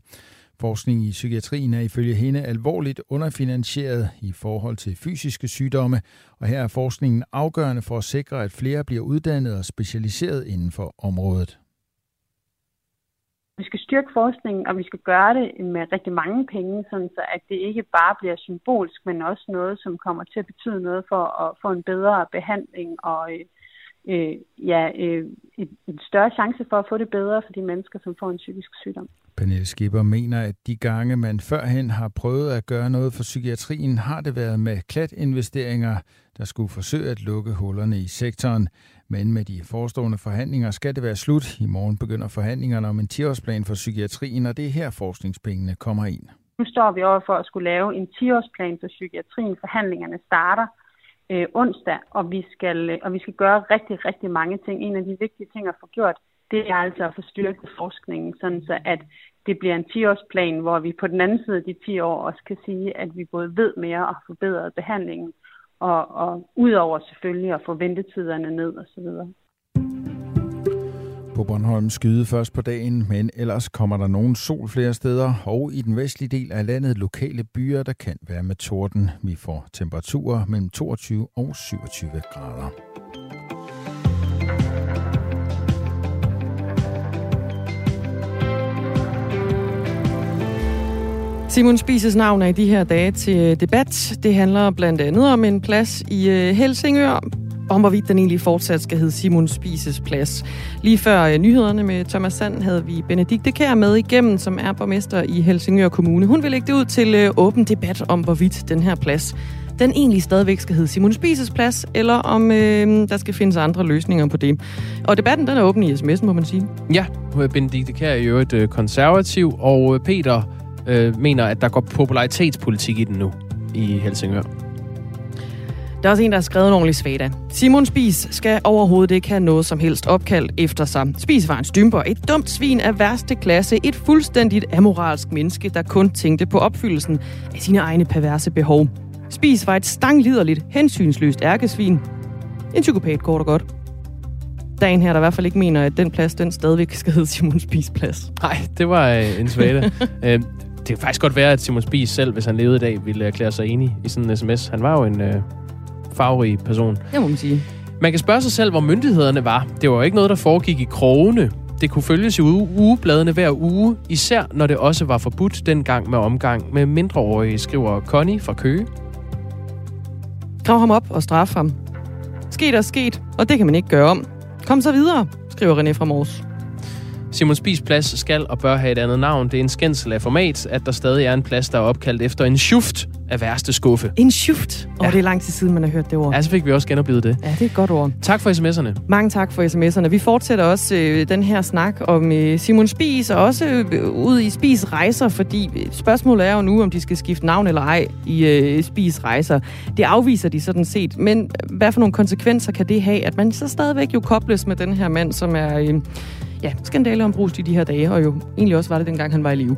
J: Forskning i psykiatrien er ifølge hende alvorligt underfinansieret i forhold til fysiske sygdomme, og her er forskningen afgørende for at sikre, at flere bliver uddannet og specialiseret inden for området.
K: Vi skal styrke forskningen, og vi skal gøre det med rigtig mange penge, sådan så at det ikke bare bliver symbolsk, men også noget, som kommer til at betyde noget for at få en bedre behandling og øh, ja, øh, en, en større chance for at få det bedre for de mennesker, som får en psykisk sygdom.
J: Pernille Skipper mener, at de gange, man førhen har prøvet at gøre noget for psykiatrien, har det været med klatinvesteringer, der skulle forsøge at lukke hullerne i sektoren. Men med de forestående forhandlinger skal det være slut. I morgen begynder forhandlingerne om en 10-årsplan for psykiatrien, og det er her forskningspengene kommer ind.
K: Nu står vi over for at skulle lave en 10-årsplan for psykiatrien. Forhandlingerne starter øh, onsdag, og vi, skal, øh, og vi skal gøre rigtig, rigtig mange ting. En af de vigtige ting at få gjort, det er altså at få styrket forskningen, sådan så at det bliver en 10-årsplan, hvor vi på den anden side af de 10 år også kan sige, at vi både ved mere og forbedret behandlingen, og, og udover selvfølgelig at få ventetiderne ned osv.
J: På Bornholm skyde først på dagen, men ellers kommer der nogen sol flere steder, og i den vestlige del af landet lokale byer, der kan være med torden. Vi får temperaturer mellem 22 og 27 grader.
A: Simon Spises navn er i de her dage til debat. Det handler blandt andet om en plads i øh, Helsingør, om hvorvidt den egentlig fortsat skal hedde Simon Spises plads. Lige før øh, nyhederne med Thomas Sand havde vi Benedikte Kær med igennem, som er borgmester i Helsingør Kommune. Hun vil lægge det ud til øh, åben debat om, hvorvidt den her plads den egentlig stadigvæk skal hedde Simon Spises plads, eller om øh, der skal findes andre løsninger på det. Og debatten den er åben i sms'en, må man sige.
B: Ja, Benedikte Kær er jo et øh, konservativ, og Peter øh, mener, at der går popularitetspolitik i den nu i Helsingør.
A: Der er også en, der har skrevet en ordentlig svada. Simon Spis skal overhovedet ikke have noget som helst opkaldt efter sig. Spis var en stymper, et dumt svin af værste klasse, et fuldstændigt amoralsk menneske, der kun tænkte på opfyldelsen af sine egne perverse behov. Spis var et stangliderligt, hensynsløst ærkesvin. En psykopat, kort og godt. Der er en her, der i hvert fald ikke mener, at den plads, den stadigvæk <laughs> skal hedde Simon Spis plads.
B: Nej, det var øh, en svada. <laughs> øh, det kan faktisk godt være, at Simon Spis selv, hvis han levede i dag, ville erklære sig enig i sådan en sms. Han var jo en øh, farverig person.
A: Det må man sige.
B: Man kan spørge sig selv, hvor myndighederne var. Det var ikke noget, der foregik i krogene. Det kunne følges i ugebladene hver uge, især når det også var forbudt dengang med omgang med mindreårige, skriver Connie fra Køge.
A: Grav ham op og straf ham. Sket er sket, og det kan man ikke gøre om. Kom så videre, skriver René fra Mors.
B: Simon Spis plads skal og bør have et andet navn. Det er en skændsel af format, at der stadig er en plads, der er opkaldt efter en schuft af værste skuffe.
A: En schuft? Og ja. det er lang tid siden, man har hørt det ord.
B: Ja, så fik vi også genoplevet det.
A: Ja, det er et godt ord.
B: Tak for sms'erne.
A: Mange tak for sms'erne. Vi fortsætter også øh, den her snak om øh, Simon Spis, og også øh, ud i Spis Rejser, fordi øh, spørgsmålet er jo nu, om de skal skifte navn eller ej i øh, Spis Rejser. Det afviser de sådan set. Men hvad for nogle konsekvenser kan det have, at man så stadigvæk jo kobles med den her mand, som er... Øh, ja, skandaler om brust i de her dage, og jo egentlig også var det dengang, han var i live.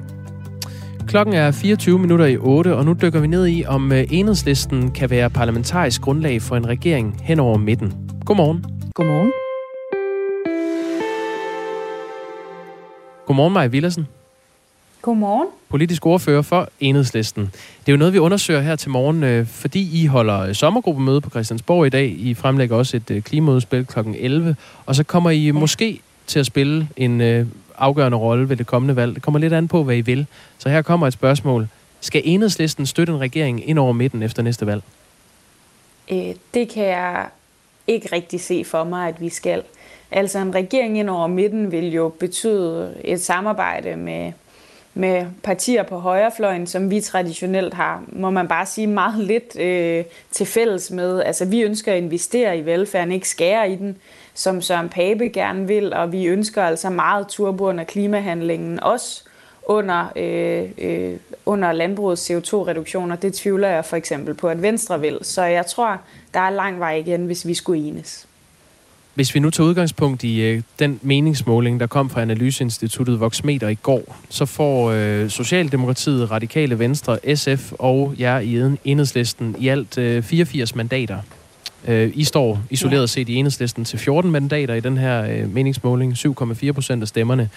B: Klokken er 24 minutter i 8, og nu dykker vi ned i, om øh, enhedslisten kan være parlamentarisk grundlag for en regering hen over midten. Godmorgen.
A: Godmorgen.
B: Godmorgen, Maja Villersen.
L: Godmorgen.
B: Politisk ordfører for Enhedslisten. Det er jo noget, vi undersøger her til morgen, øh, fordi I holder sommergruppemøde på Christiansborg i dag. I fremlægger også et øh, klimaudspil kl. 11, og så kommer I måske til at spille en øh, afgørende rolle ved det kommende valg. Det kommer lidt an på, hvad I vil. Så her kommer et spørgsmål. Skal enhedslisten støtte en regering ind over midten efter næste valg?
L: Øh, det kan jeg ikke rigtig se for mig, at vi skal. Altså en regering ind over midten vil jo betyde et samarbejde med, med partier på højrefløjen, som vi traditionelt har, må man bare sige, meget lidt øh, til fælles med. Altså vi ønsker at investere i velfærden, ikke skære i den som Søren Pape gerne vil, og vi ønsker altså meget turbo under klimahandlingen, også under, øh, øh, under landbrugets CO2-reduktioner. Det tvivler jeg for eksempel på, at Venstre vil. Så jeg tror, der er lang vej igen, hvis vi skulle enes.
B: Hvis vi nu tager udgangspunkt i øh, den meningsmåling, der kom fra Analyseinstituttet Voxmeter i går, så får øh, Socialdemokratiet, Radikale Venstre, SF og jer i enhedslisten i alt øh, 84 mandater. Øh, I står isoleret set i enhedslisten til 14 mandater i den her øh, meningsmåling, 7,4 procent af stemmerne.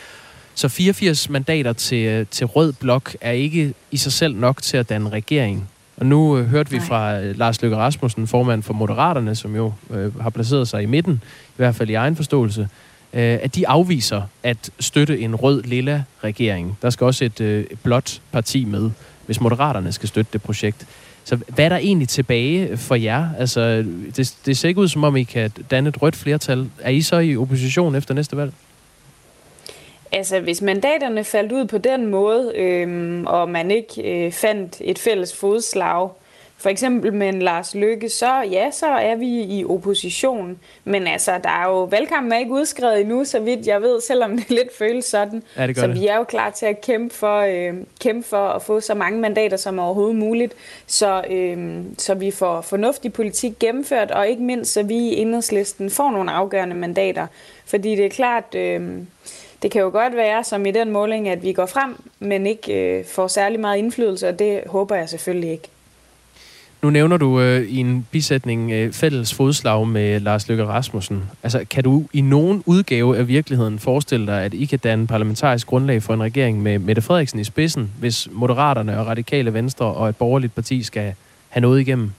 B: Så 84 mandater til, øh, til rød blok er ikke i sig selv nok til at danne regering. Og nu øh, hørte vi fra øh, Lars Løkke Rasmussen, formand for Moderaterne, som jo øh, har placeret sig i midten, i hvert fald i egen forståelse, øh, at de afviser at støtte en rød-lilla regering. Der skal også et øh, blåt parti med, hvis Moderaterne skal støtte det projekt. Så hvad er der egentlig tilbage for jer? Altså, det, det ser ikke ud, som om I kan danne et rødt flertal. Er I så i opposition efter næste valg?
L: Altså, hvis mandaterne faldt ud på den måde, øhm, og man ikke øh, fandt et fælles fodslag, for eksempel med en Lars Lykke, så ja, så er vi i opposition. Men altså, der er jo valgkampen er ikke udskrevet endnu, så vidt jeg ved, selvom det lidt føles sådan.
B: Ja, det
L: så
B: det.
L: vi er jo klar til at kæmpe for, øh, kæmpe for at få så mange mandater som overhovedet muligt, så, øh, så vi får fornuftig politik gennemført, og ikke mindst, så vi i enhedslisten får nogle afgørende mandater. Fordi det er klart... Øh, det kan jo godt være, som i den måling, at vi går frem, men ikke øh, får særlig meget indflydelse, og det håber jeg selvfølgelig ikke.
B: Nu nævner du øh, i en bisætning øh, fælles fodslag med Lars Løkke Rasmussen. Altså, kan du i nogen udgave af virkeligheden forestille dig, at I kan danne parlamentarisk grundlag for en regering med Mette Frederiksen i spidsen, hvis Moderaterne og Radikale Venstre og et borgerligt parti skal have noget igennem?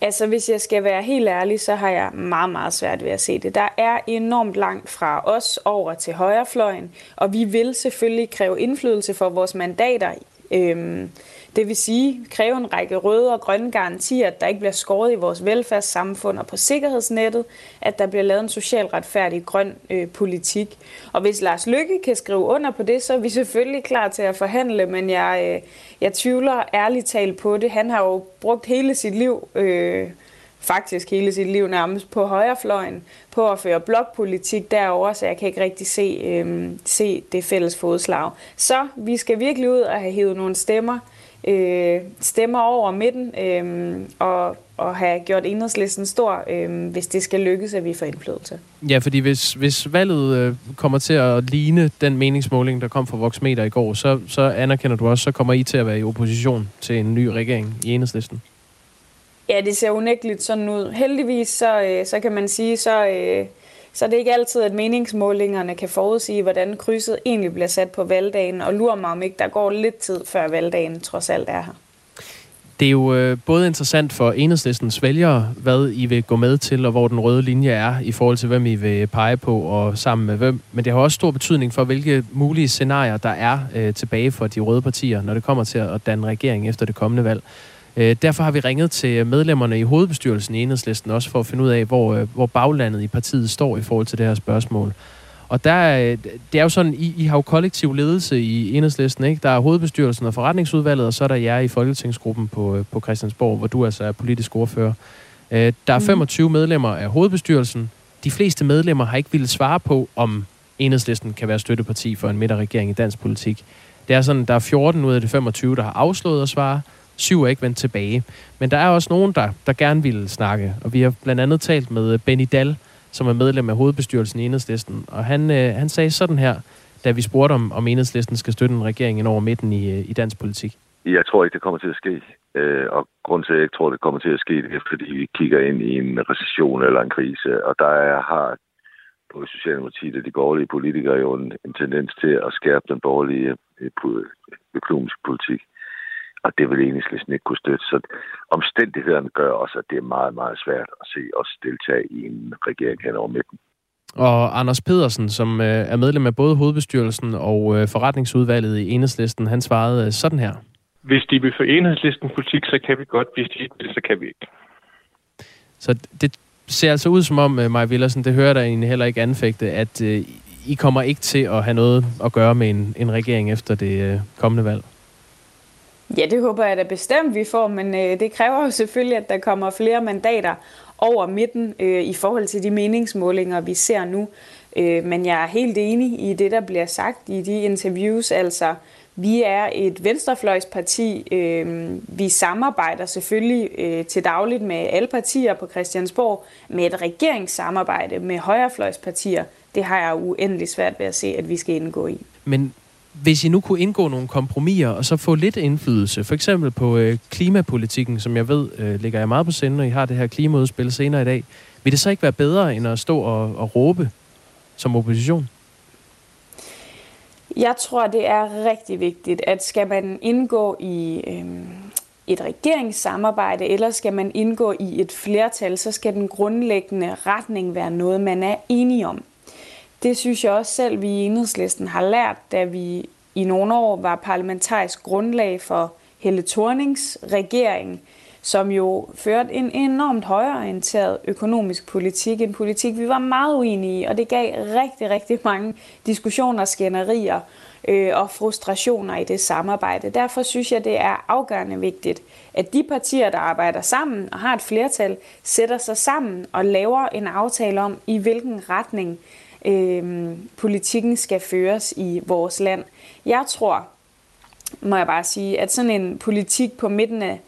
L: Altså, hvis jeg skal være helt ærlig, så har jeg meget, meget svært ved at se det. Der er enormt langt fra os over til højrefløjen, og vi vil selvfølgelig kræve indflydelse for vores mandater Øhm, det vil sige, kræve en række røde og grønne garantier, at der ikke bliver skåret i vores velfærdssamfund og på sikkerhedsnettet, at der bliver lavet en socialt retfærdig grøn øh, politik. Og hvis Lars Lykke kan skrive under på det, så er vi selvfølgelig klar til at forhandle, men jeg, øh, jeg tvivler ærligt talt på det. Han har jo brugt hele sit liv... Øh, faktisk hele sit liv nærmest på højrefløjen, på at føre blokpolitik derover, så jeg kan ikke rigtig se, øh, se det fælles fodslag. Så vi skal virkelig ud og have hævet nogle stemmer, øh, stemmer over midten, øh, og, og have gjort enhedslisten stor, øh, hvis det skal lykkes, at vi får indflydelse.
B: Ja, fordi hvis, hvis valget øh, kommer til at ligne den meningsmåling, der kom fra Voxmeter i går, så, så anerkender du også, så kommer I til at være i opposition til en ny regering i enhedslisten.
L: Ja, det ser unægteligt sådan ud. Heldigvis så, øh, så kan man sige, så, øh, så det er ikke altid, at meningsmålingerne kan forudsige, hvordan krydset egentlig bliver sat på valgdagen, og lurer mig om ikke, der går lidt tid før valgdagen trods alt er her.
B: Det er jo øh, både interessant for enhedslistens vælgere, hvad I vil gå med til, og hvor den røde linje er i forhold til, hvem I vil pege på og sammen med hvem. Men det har også stor betydning for, hvilke mulige scenarier der er øh, tilbage for de røde partier, når det kommer til at danne regering efter det kommende valg. Øh, derfor har vi ringet til medlemmerne i hovedbestyrelsen i Enhedslisten, også for at finde ud af, hvor, øh, hvor baglandet i partiet står i forhold til det her spørgsmål. Og der, øh, det er jo sådan, I, I har jo kollektiv ledelse i Enhedslisten, ikke? Der er hovedbestyrelsen og forretningsudvalget, og så er der jer i Folketingsgruppen på, på Christiansborg, hvor du altså er politisk ordfører. Der er 25 mm. medlemmer af hovedbestyrelsen. De fleste medlemmer har ikke ville svare på, om Enhedslisten kan være støtteparti for en midterregering i dansk politik. Det er sådan, der er 14 ud af de 25, der har afslået at svare, Syv er ikke vendt tilbage. Men der er også nogen, der, der gerne vil snakke. Og vi har blandt andet talt med øh, Benny Dahl, som er medlem af hovedbestyrelsen i Enhedslisten. Og han, øh, han sagde sådan her, da vi spurgte om, om Enhedslisten skal støtte en regering ind over midten i, øh, i dansk politik.
M: Jeg tror ikke, det kommer til at ske. Øh, og grund til, at jeg ikke tror, det kommer til at ske, det er, fordi vi kigger ind i en recession eller en krise. Og der er, har både Socialdemokratiet og de borgerlige politikere jo en, en tendens til at skærpe den borgerlige øh, økonomiske politik og det vil enhedslisten ikke kunne støtte. Så omstændighederne gør også, at det er meget, meget svært at se os deltage i en regering hen over midten.
B: Og Anders Pedersen, som øh, er medlem af både hovedbestyrelsen og øh, forretningsudvalget i Enhedslisten, han svarede øh, sådan her.
N: Hvis de vil for Enhedslisten politik, så kan vi godt. Hvis de ikke vil, så kan vi ikke.
B: Så det ser altså ud som om, Maja Villersen, det hører der egentlig heller ikke anfægte, at I kommer ikke til at have noget at gøre med en, en regering efter det kommende valg.
L: Ja, det håber jeg da bestemt, vi får, men øh, det kræver jo selvfølgelig, at der kommer flere mandater over midten øh, i forhold til de meningsmålinger, vi ser nu. Øh, men jeg er helt enig i det, der bliver sagt i de interviews. Altså, vi er et venstrefløjsparti. Øh, vi samarbejder selvfølgelig øh, til dagligt med alle partier på Christiansborg, med et regeringssamarbejde med højrefløjspartier. Det har jeg uendelig svært ved at se, at vi skal indgå i.
B: Men hvis I nu kunne indgå nogle kompromiser, og så få lidt indflydelse, for eksempel på øh, klimapolitikken, som jeg ved øh, ligger jeg meget på sinde, når I har det her klimaudspil senere i dag, vil det så ikke være bedre, end at stå og, og råbe som opposition?
L: Jeg tror, det er rigtig vigtigt, at skal man indgå i øh, et regeringssamarbejde, eller skal man indgå i et flertal, så skal den grundlæggende retning være noget, man er enige om. Det synes jeg også selv, vi i enhedslisten har lært, da vi i nogle år var parlamentarisk grundlag for Helle Thornings regering, som jo førte en enormt højorienteret økonomisk politik. En politik, vi var meget uenige i, og det gav rigtig, rigtig mange diskussioner, skænderier øh, og frustrationer i det samarbejde. Derfor synes jeg, det er afgørende vigtigt, at de partier, der arbejder sammen og har et flertal, sætter sig sammen og laver en aftale om, i hvilken retning øh, politikken skal føres i vores land. Jeg tror, må jeg bare sige, at sådan en politik på midten af,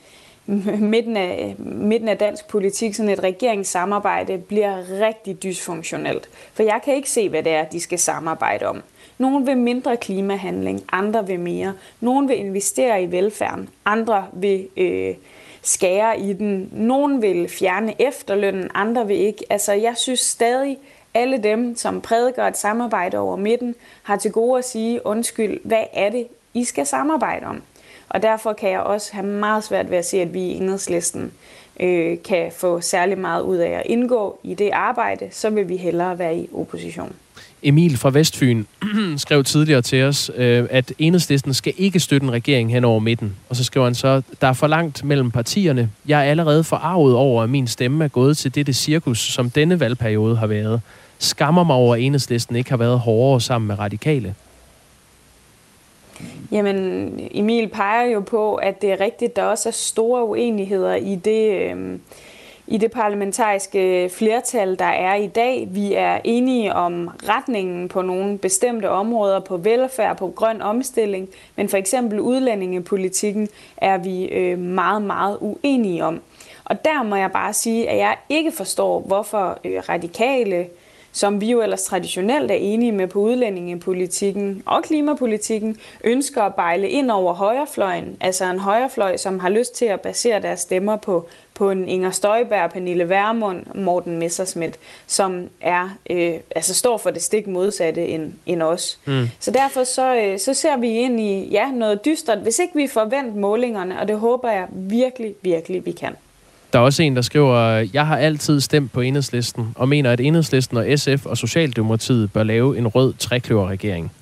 L: <laughs> midten af, midten af dansk politik, sådan et regeringssamarbejde, bliver rigtig dysfunktionelt. For jeg kan ikke se, hvad det er, de skal samarbejde om. Nogle vil mindre klimahandling, andre vil mere. Nogle vil investere i velfærden, andre vil øh, skære i den. Nogle vil fjerne efterlønnen, andre vil ikke. Altså, jeg synes stadig, alle dem, som prædiker et samarbejde over midten, har til gode at sige, undskyld, hvad er det, I skal samarbejde om? Og derfor kan jeg også have meget svært ved at se, at vi i enhedslisten øh, kan få særlig meget ud af at indgå i det arbejde, så vil vi hellere være i opposition.
B: Emil fra Vestfyn <clears throat> skrev tidligere til os, øh, at enhedslisten skal ikke støtte en regering hen over midten. Og så skriver han så, der er for langt mellem partierne. Jeg er allerede forarvet over, at min stemme er gået til dette cirkus, som denne valgperiode har været. Skammer mig over, at enhedslisten ikke har været hårdere sammen med radikale.
L: Jamen, Emil peger jo på, at det er rigtigt, der også er store uenigheder i det, øh, i det parlamentariske flertal, der er i dag. Vi er enige om retningen på nogle bestemte områder, på velfærd, på grøn omstilling, men for eksempel udlændingepolitikken er vi øh, meget, meget uenige om. Og der må jeg bare sige, at jeg ikke forstår, hvorfor øh, radikale som vi jo ellers traditionelt er enige med på udlændingepolitikken og klimapolitikken, ønsker at bejle ind over højrefløjen, altså en højrefløj, som har lyst til at basere deres stemmer på, på en Inger Støjberg, Pernille Vermund, Morten Messerschmidt, som er, øh, altså står for det stik modsatte end, end os. Mm. Så derfor så, øh, så ser vi ind i ja, noget dystert, hvis ikke vi forventer målingerne, og det håber jeg virkelig, virkelig, vi kan.
B: Der er også en, der skriver, jeg har altid stemt på enhedslisten, og mener, at enhedslisten og SF og Socialdemokratiet bør lave en rød trekløverregering.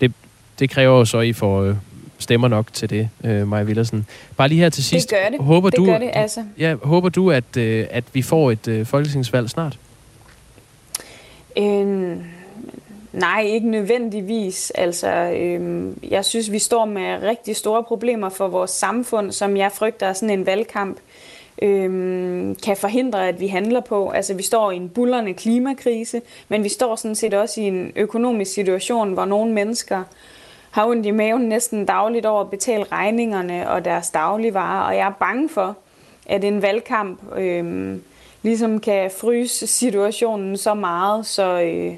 B: Det, det kræver jo så, at I får øh, stemmer nok til det, øh, Maja Villersen. Bare lige her til sidst.
L: Det gør det.
B: Håber
L: det
B: du,
L: gør det, altså.
B: Ja, håber du, at, øh, at vi får et øh, folketingsvalg snart?
L: Øh, nej, ikke nødvendigvis. Altså, øh, jeg synes, vi står med rigtig store problemer for vores samfund, som jeg frygter er sådan en valgkamp øhm, kan forhindre, at vi handler på. Altså vi står i en bullerne klimakrise, men vi står sådan set også i en økonomisk situation, hvor nogle mennesker har ondt i maven næsten dagligt over at betale regningerne og deres dagligvarer, og jeg er bange for, at en valgkamp øh, ligesom kan fryse situationen så meget, så, øh,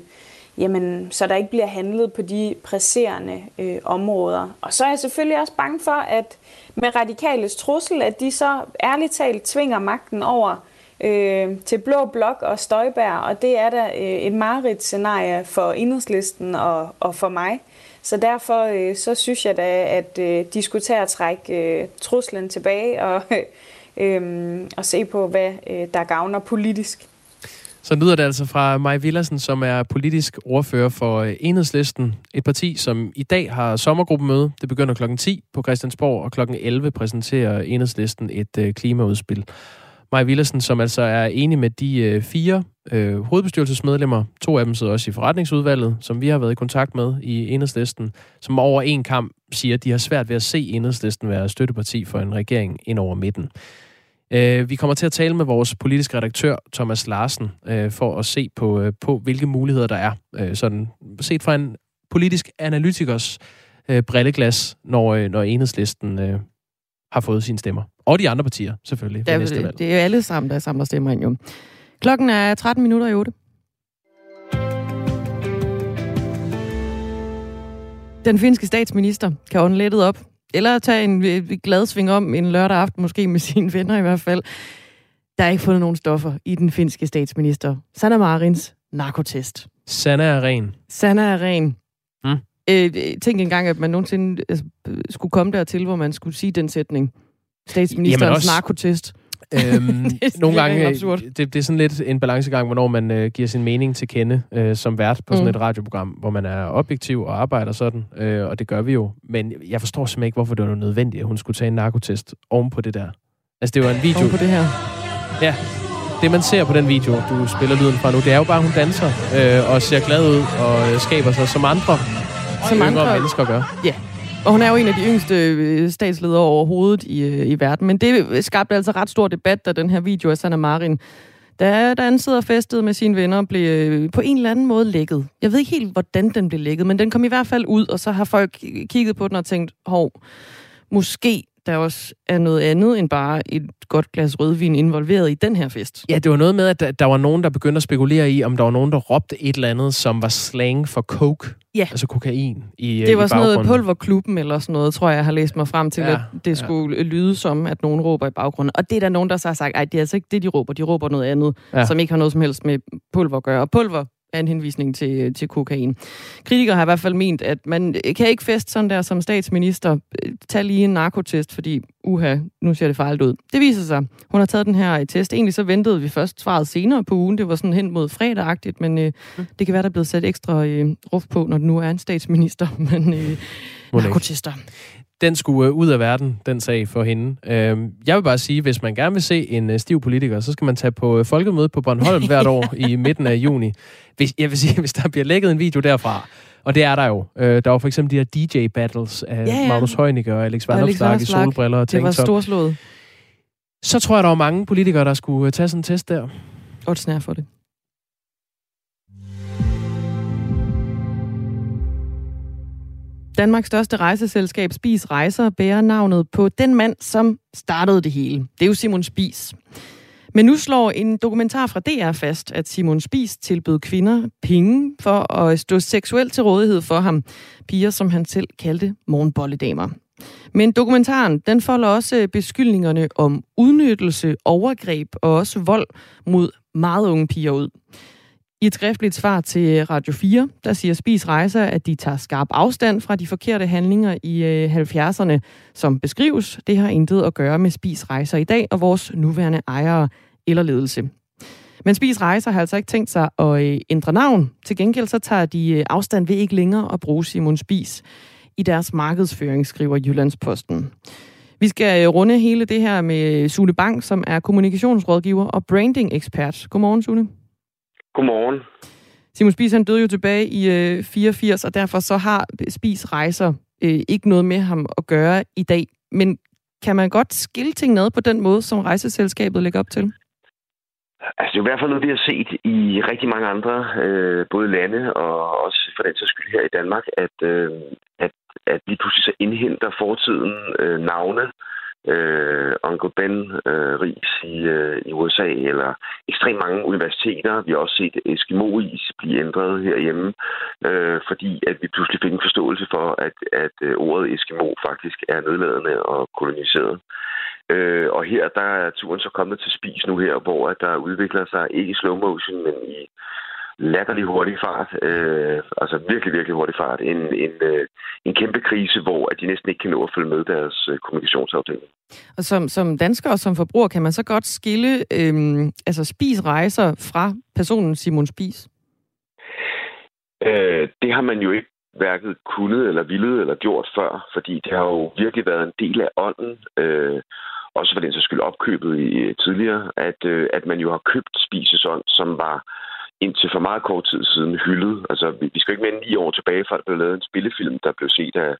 L: jamen, så der ikke bliver handlet på de presserende øh, områder. Og så er jeg selvfølgelig også bange for, at med radikales trussel, at de så ærligt talt tvinger magten over øh, til Blå Blok og Støjbær, og det er da øh, et mareridt scenarie for enhedslisten og, og for mig. Så derfor øh, så synes jeg da, at øh, de skulle tage at trække øh, truslen tilbage og, <laughs> øh, og se på, hvad øh, der gavner politisk.
B: Så lyder det altså fra Maj Villersen, som er politisk ordfører for øh, Enhedslisten. Et parti, som i dag har sommergruppemøde. Det begynder klokken 10 på Christiansborg, og klokken 11 præsenterer Enhedslisten et øh, klimaudspil. Maj Villersen, som altså er enig med de øh, fire øh, hovedbestyrelsesmedlemmer, to af dem sidder også i forretningsudvalget, som vi har været i kontakt med i Enhedslisten, som over en kamp siger, at de har svært ved at se Enhedslisten være støtteparti for en regering ind over midten. Øh, vi kommer til at tale med vores politiske redaktør, Thomas Larsen, øh, for at se på, øh, på, hvilke muligheder der er, øh, sådan set fra en politisk analytikers øh, brilleglas, når, øh, når enhedslisten øh, har fået sine stemmer. Og de andre partier, selvfølgelig,
A: det, næste valg. Det er jo alle sammen, der samler stemmer ind, jo. Klokken er 13 minutter i 8. Den finske statsminister kan ånde lettet op eller tage en glad sving om en lørdag aften, måske med <laughs> sine venner i hvert fald. Der er ikke fundet nogen stoffer i den finske statsminister Sanna Marins narkotest.
B: Sanna er ren.
A: Sanna er ren. Hmm. Øh, tænk engang, at man nogensinde altså, skulle komme dertil, hvor man skulle sige den sætning. Statsministerens også, narkotest. <laughs>
B: Øhm, nogle gange, det, det er sådan lidt en balancegang, hvornår man øh, giver sin mening til kende øh, som vært på sådan mm. et radioprogram, hvor man er objektiv og arbejder sådan, øh, og det gør vi jo. Men jeg forstår simpelthen ikke, hvorfor det var nødvendigt, at hun skulle tage en narkotest oven på det der. Altså, det var en video...
A: Oven på det her?
B: Ja. Det, man ser på den video, du spiller lyden fra nu, det er jo bare, at hun danser øh, og ser glad ud og øh, skaber sig som andre som andre mennesker gør.
A: Ja. Og hun er jo en af de yngste øh, statsledere overhovedet i, øh, i verden. Men det øh, skabte altså ret stor debat, da den her video af Sanna Marin, da, da han sidder festet med sine venner, blev på en eller anden måde lækket. Jeg ved ikke helt, hvordan den blev lækket, men den kom i hvert fald ud, og så har folk kigget på den og tænkt, hov, måske der også er noget andet end bare et godt glas rødvin involveret i den her fest.
B: Ja, det var noget med, at der var nogen, der begyndte at spekulere i, om der var nogen, der råbte et eller andet, som var slang for coke.
A: Ja.
B: Altså kokain i
A: Det var
B: i
A: sådan noget pulverklubben eller sådan noget, tror jeg, jeg har læst mig frem til, ja, at det skulle ja. lyde som, at nogen råber i baggrunden. Og det er der nogen, der så har sagt, at det er altså ikke det, de råber. De råber noget andet, ja. som ikke har noget som helst med pulver at gøre. Og pulver af en henvisning til, til kokain. Kritikere har i hvert fald ment, at man kan ikke feste sådan der som statsminister. Tag lige en narkotest, fordi uha, nu ser det fejlt ud. Det viser sig. Hun har taget den her test. Egentlig så ventede vi først svaret senere på ugen. Det var sådan hen mod fredagagtigt, men øh, mm. det kan være, der er blevet sat ekstra øh, ruf på, når det nu er en statsminister. <laughs> Men øh, narkotester
B: den skulle øh, ud af verden, den sag for hende. Øh, jeg vil bare sige, hvis man gerne vil se en øh, stiv politiker, så skal man tage på øh, folkemøde på Bornholm hvert år i <laughs> midten af juni. Hvis, jeg vil sige, <laughs> hvis der bliver lækket en video derfra, og det er der jo. Øh, der var for eksempel de her DJ-battles af ja, ja. Magnus Heunicke og Alex Vanopslagh i solbriller og
A: Det var storslået.
B: Så tror jeg, der var mange politikere, der skulle tage sådan en test der.
A: Godt snær for det. Danmarks største rejseselskab, Spis Rejser, bærer navnet på den mand, som startede det hele. Det er jo Simon Spis. Men nu slår en dokumentar fra DR fast, at Simon Spis tilbød kvinder penge for at stå seksuelt til rådighed for ham. Piger, som han selv kaldte morgenbolledamer. Men dokumentaren, den folder også beskyldningerne om udnyttelse, overgreb og også vold mod meget unge piger ud. I et skriftligt svar til Radio 4, der siger Spis Rejser, at de tager skarp afstand fra de forkerte handlinger i øh, 70'erne, som beskrives. Det har intet at gøre med Spis Rejser i dag og vores nuværende ejere eller ledelse. Men Spis Rejser har altså ikke tænkt sig at øh, ændre navn. Til gengæld så tager de øh, afstand ved ikke længere at bruge Simon Spis i deres markedsføring, skriver Jyllandsposten. Vi skal runde hele det her med Sune Bang, som er kommunikationsrådgiver og branding-ekspert. Godmorgen, Sune.
O: Godmorgen.
A: Simon Spies han døde jo tilbage i øh, 84, og derfor så har Spies rejser øh, ikke noget med ham at gøre i dag. Men kan man godt skille ting ned på den måde, som rejseselskabet lægger op til?
O: Altså, det er i hvert fald noget, vi har set i rigtig mange andre, øh, både lande og også for den sags skyld her i Danmark, at, øh, at, at vi pludselig så indhenter fortiden øh, navne, øh, Uncle Ben øh, ris i, øh, i USA, eller ekstremt mange universiteter. Vi har også set Eskimo-is blive ændret herhjemme, øh, fordi at vi pludselig fik en forståelse for, at, at øh, ordet Eskimo faktisk er nedladende og koloniseret. Øh, og her der er turen så kommet til spis nu her, hvor at der udvikler sig ikke i slow motion, men i latterlig hurtig fart, øh, altså virkelig, virkelig hurtig fart, en, en, øh, en kæmpe krise, hvor at de næsten ikke kan nå at følge med deres øh, kommunikationsafdeling.
A: Og som, som dansker og som forbruger, kan man så godt skille øh, altså spis rejser fra personen Simon Spis?
O: Øh, det har man jo ikke hverken kunnet eller ville eller gjort før, fordi det har jo virkelig været en del af ånden, øh, også for den så skyld opkøbet i tidligere, at, øh, at man jo har købt spisesånd, som var indtil for meget kort tid siden hyldet. Altså, vi, vi skal ikke mere end ni år tilbage, før der blev lavet en spillefilm, der blev set af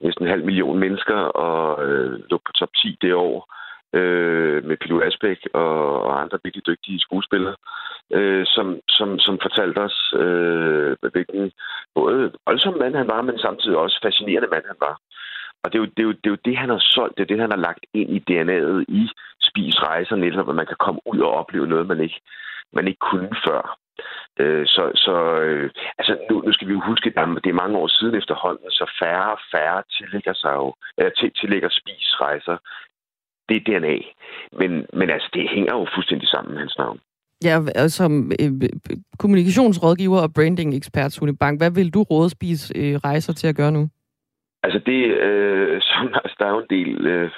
O: næsten en halv million mennesker og øh, lå på top 10 det år øh, med Pilo Asbæk og, og andre virkelig dygtige skuespillere, øh, som, som, som fortalte os, øh, hvilken både voldsom mand han var, men samtidig også fascinerende mand han var. Og det er, jo, det, er jo, det er jo det, han har solgt, det er det, han har lagt ind i DNA'et i Spis Rejser, netop at man kan komme ud og opleve noget, man ikke, man ikke kunne før. Øh, så så øh, altså nu, nu skal vi jo huske, at det er mange år siden efterhånden, så færre og færre tillægger sig jo, eller til, tillægger spisrejser. Det er DNA. Men, men altså, det hænger jo fuldstændig sammen med hans navn.
A: Ja, og som øh, kommunikationsrådgiver og branding-ekspert, Sune Bank, hvad vil du råde Spis øh, rejser til at gøre nu?
O: Altså det, øh, <laughs> som, altså der er jo en del øh,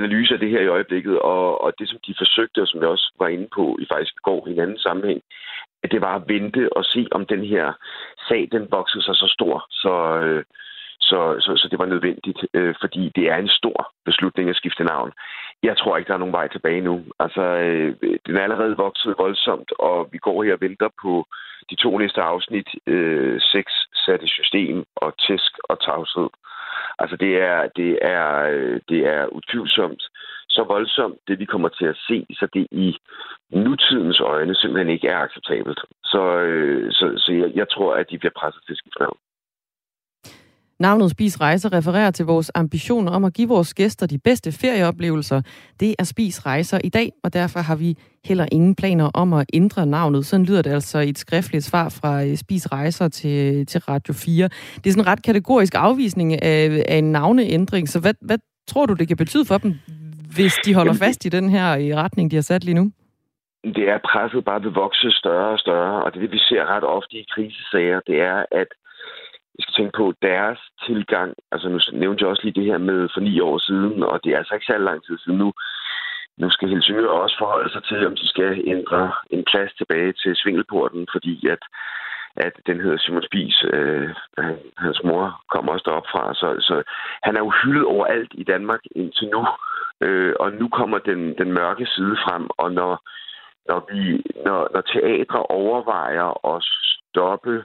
O: analyse af det her i øjeblikket, og, og det som de forsøgte, og som jeg også var inde på i faktisk går i en anden sammenhæng, det var at vente og se, om den her sag, den voksede sig så stor, så, øh, så, så, så det var nødvendigt, øh, fordi det er en stor beslutning at skifte navn. Jeg tror ikke, der er nogen vej tilbage nu. Altså, øh, den er allerede vokset voldsomt, og vi går her og venter på de to næste afsnit, øh, sex sat i system og tæsk og tavshed. Altså, det er, det er, øh, det er utvivlsomt så voldsomt, det vi kommer til at se, så det i nutidens øjne simpelthen ikke er acceptabelt. Så, øh, så, så jeg, jeg tror, at de bliver presset til skifte
A: Navnet Spis Rejser refererer til vores ambitioner om at give vores gæster de bedste ferieoplevelser. Det er Spis Rejser i dag, og derfor har vi heller ingen planer om at ændre navnet. Sådan lyder det altså i et skriftligt svar fra øh, Spis Rejser til, øh, til Radio 4. Det er sådan en ret kategorisk afvisning af, af en navneændring, så hvad, hvad tror du, det kan betyde for dem, hvis de holder fast i den her i retning, de har sat lige nu?
O: det er presset bare vil vokse større og større, og det er det, vi ser ret ofte i krisesager, det er, at vi skal tænke på deres tilgang. Altså nu nævnte jeg også lige det her med for ni år siden, og det er altså ikke så lang tid siden nu. Nu skal Helsingør også forholde sig til, om de skal ændre en plads tilbage til Svingelporten, fordi at, at den hedder Simon Spies. Øh, hans mor kommer også derop fra, så, så han er jo hyldet overalt i Danmark indtil nu. Øh, og nu kommer den, den mørke side frem, og når, når, vi, når, når teatre overvejer at stoppe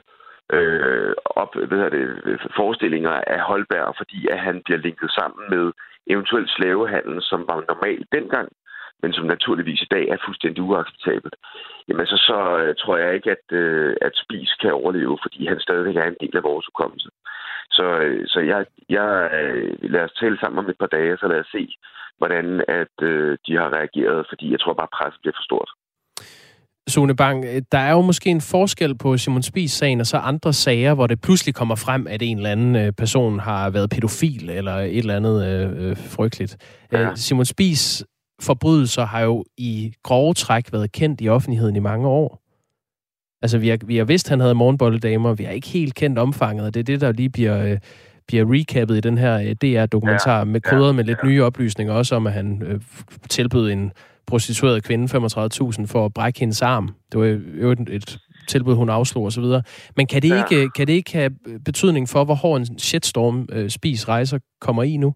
O: øh, op, hvad det, forestillinger af Holberg, fordi at han bliver linket sammen med eventuelt slavehandel, som var normalt dengang, men som naturligvis i dag er fuldstændig uacceptabelt, jamen så, så uh, tror jeg ikke, at, uh, at Spis kan overleve, fordi han stadigvæk er en del af vores hukommelse. Så, uh, så jeg, jeg lad os tale sammen om et par dage, så lad os se, hvordan at de har reageret, fordi jeg tror bare, presset bliver for stort.
B: Sune Bang, der er jo måske en forskel på Simon Spies-sagen og så andre sager, hvor det pludselig kommer frem, at en eller anden person har været pædofil eller et eller andet øh, frygteligt. Ja. Simon Spies forbrydelser har jo i grove træk været kendt i offentligheden i mange år. Altså, vi har, vi har vidst, at han havde morgenbolledamer, vi har ikke helt kendt omfanget, og det er det, der lige bliver, øh, bliver recappet i den her øh, DR-dokumentar, ja, med krydret ja, med lidt ja. nye oplysninger, også om, at han øh, tilbød en prostitueret kvinde 35.000 for at brække hendes arm. Det var jo et, et tilbud, hun afslog osv. Men kan det, ja. ikke, kan det ikke have betydning for, hvor hård en shitstorm øh, Spis rejser kommer i nu?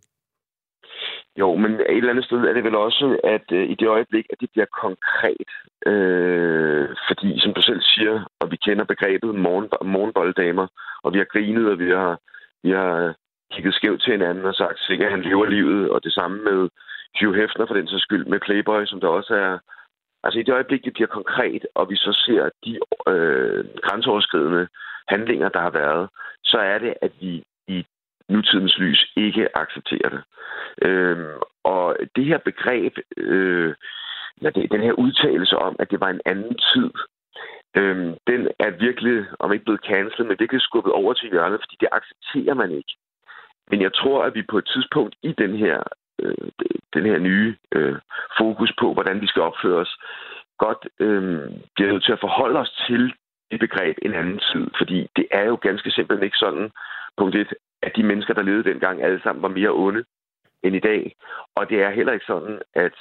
O: Jo, men et eller andet sted er det vel også, at øh, i det øjeblik, at det bliver konkret, øh, fordi som du selv siger, og vi kender begrebet morgen, morgenbolddamer, og vi har grinet, og vi har, vi har kigget skævt til hinanden og sagt, sikkert han lever livet, og det samme med Hugh Hefner for den så skyld, med Playboy, som der også er... Altså i det øjeblik, det bliver konkret, og vi så ser de øh, grænseoverskridende handlinger, der har været, så er det, at vi i nutidens lys ikke accepterer det. Øhm, og det her begreb, øh, det, den her udtalelse om, at det var en anden tid, øhm, den er virkelig, om ikke blevet cancelet, men virkelig skubbet over til hjørnet, fordi det accepterer man ikke. Men jeg tror, at vi på et tidspunkt i den her, øh, den her nye øh, fokus på, hvordan vi skal opføre os, godt øh, bliver nødt til at forholde os til det begreb en anden tid. Fordi det er jo ganske simpelthen ikke sådan, punkt et, at de mennesker, der levede dengang, alle sammen var mere onde end i dag. Og det er heller ikke sådan, at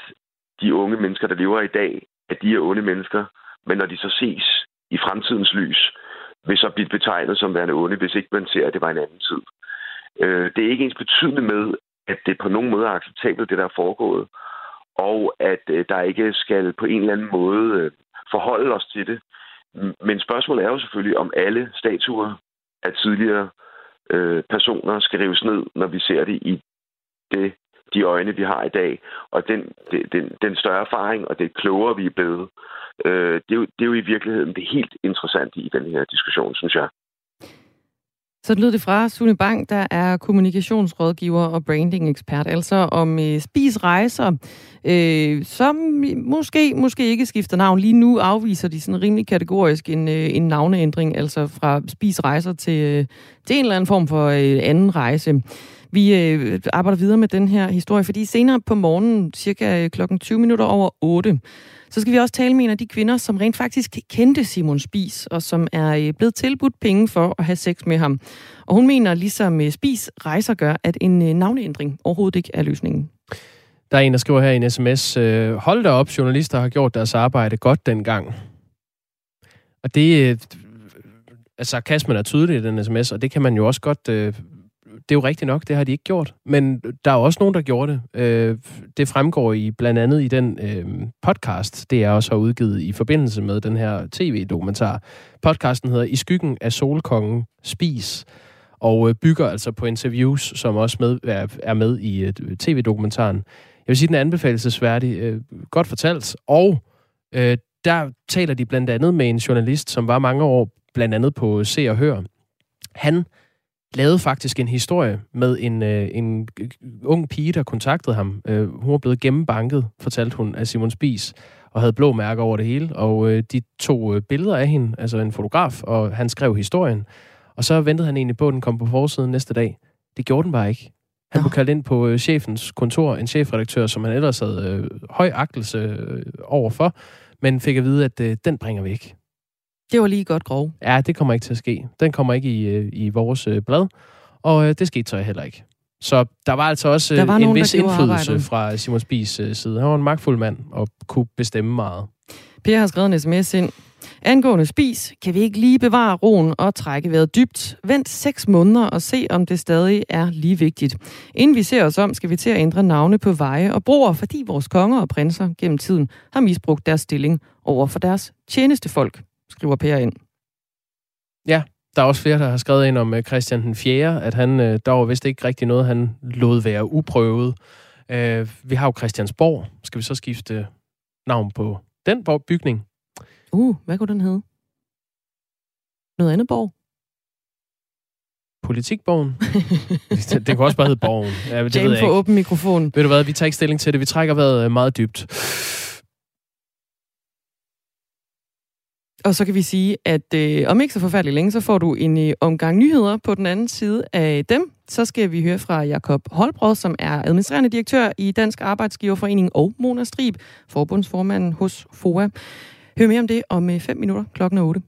O: de unge mennesker, der lever i dag, at de er onde mennesker, men når de så ses i fremtidens lys, vil så blive betegnet som værende onde, hvis ikke man ser, at det var en anden tid. Øh, det er ikke ens betydende med, at det på nogen måde er acceptabelt, det der er foregået, og at øh, der ikke skal på en eller anden måde øh, forholde os til det. Men spørgsmålet er jo selvfølgelig, om alle statuer af tidligere øh, øh, personer skal rives ned, når vi ser det i det, de øjne, vi har i dag. Og den, den, den større erfaring og det klogere, vi er blevet, øh, det, er jo, det er jo i virkeligheden det helt interessante i den her diskussion, synes jeg.
A: Så lød det fra Sune Bang, der er kommunikationsrådgiver og branding-ekspert, altså om øh, Spis Rejser, øh, som måske, måske ikke skifter navn. Lige nu afviser de sådan rimelig kategorisk en, øh, en navneændring, altså fra Spis Rejser til, øh, til en eller anden form for øh, anden rejse. Vi øh, arbejder videre med den her historie, fordi senere på morgenen, cirka øh, klokken 20 minutter over 8, så skal vi også tale med en af de kvinder, som rent faktisk kendte Simon Spis, og som er øh, blevet tilbudt penge for at have sex med ham. Og hun mener, ligesom øh, Spis rejser gør, at en navneændring overhovedet ikke er løsningen.
B: Der er en, der skriver her i en sms, hold da op, journalister har gjort deres arbejde godt dengang. Og det, altså sarkasmen er tydelig i den sms, og det kan man jo også godt det er jo rigtigt nok, det har de ikke gjort. Men der er også nogen, der gjorde det. Øh, det fremgår i blandt andet i den øh, podcast, det er også har udgivet i forbindelse med den her tv-dokumentar. Podcasten hedder I skyggen af solkongen Spis, og øh, bygger altså på interviews, som også med, er, er med i øh, tv-dokumentaren. Jeg vil sige, den er anbefalesværdig. Øh, godt fortalt. Og øh, der taler de blandt andet med en journalist, som var mange år blandt andet på Se og Hør. Han lavede faktisk en historie med en, øh, en ung pige, der kontaktede ham. Øh, hun var blevet gennembanket, fortalte hun, af Simon Spies, og havde blå mærker over det hele. Og øh, de tog øh, billeder af hende, altså en fotograf, og han skrev historien. Og så ventede han egentlig på, at den kom på forsiden næste dag. Det gjorde den bare ikke. Han blev kaldt ind på øh, chefens kontor, en chefredaktør, som han ellers havde øh, høj agtelse øh, overfor, men fik at vide, at øh, den bringer vi ikke.
A: Det var lige godt grov.
B: Ja, det kommer ikke til at ske. Den kommer ikke i, øh, i vores øh, blad, og øh, det skete så heller ikke. Så der var altså også
A: Der var
B: en
A: nogen,
B: vis indflydelse
A: arbejdet.
B: fra Simon Spies side. Han var en magtfuld mand og kunne bestemme meget.
A: Per har skrevet en sms ind. Angående spis, kan vi ikke lige bevare roen og trække vejret dybt. Vent seks måneder og se, om det stadig er lige vigtigt. Inden vi ser os om, skal vi til at ændre navne på veje og broer, fordi vores konger og prinser gennem tiden har misbrugt deres stilling over for deres tjenestefolk, skriver Per ind.
B: Ja, der er også flere, der har skrevet ind om øh, Christian den 4., at han, øh, der var vist ikke rigtig noget, han lod være uprøvet. Øh, vi har jo Christiansborg. Skal vi så skifte navn på den bygning?
A: Uh, hvad kunne den hedde? Noget andet borg?
B: Politikborgen? det, <laughs> det kunne også bare hedde Borgen. Ja, det ved
A: Jane
B: jeg
A: for
B: ikke.
A: åben mikrofon.
B: Ved du hvad, vi tager ikke stilling til det. Vi trækker vejret øh, meget dybt.
A: Og så kan vi sige, at øh, om ikke så forfærdeligt længe, så får du en øh, omgang nyheder på den anden side af dem. Så skal vi høre fra Jakob Holbrød, som er administrerende direktør i Dansk Arbejdsgiverforening og Mona Strib, forbundsformanden hos FOA. Hør mere om det om øh, 5 minutter klokken 8.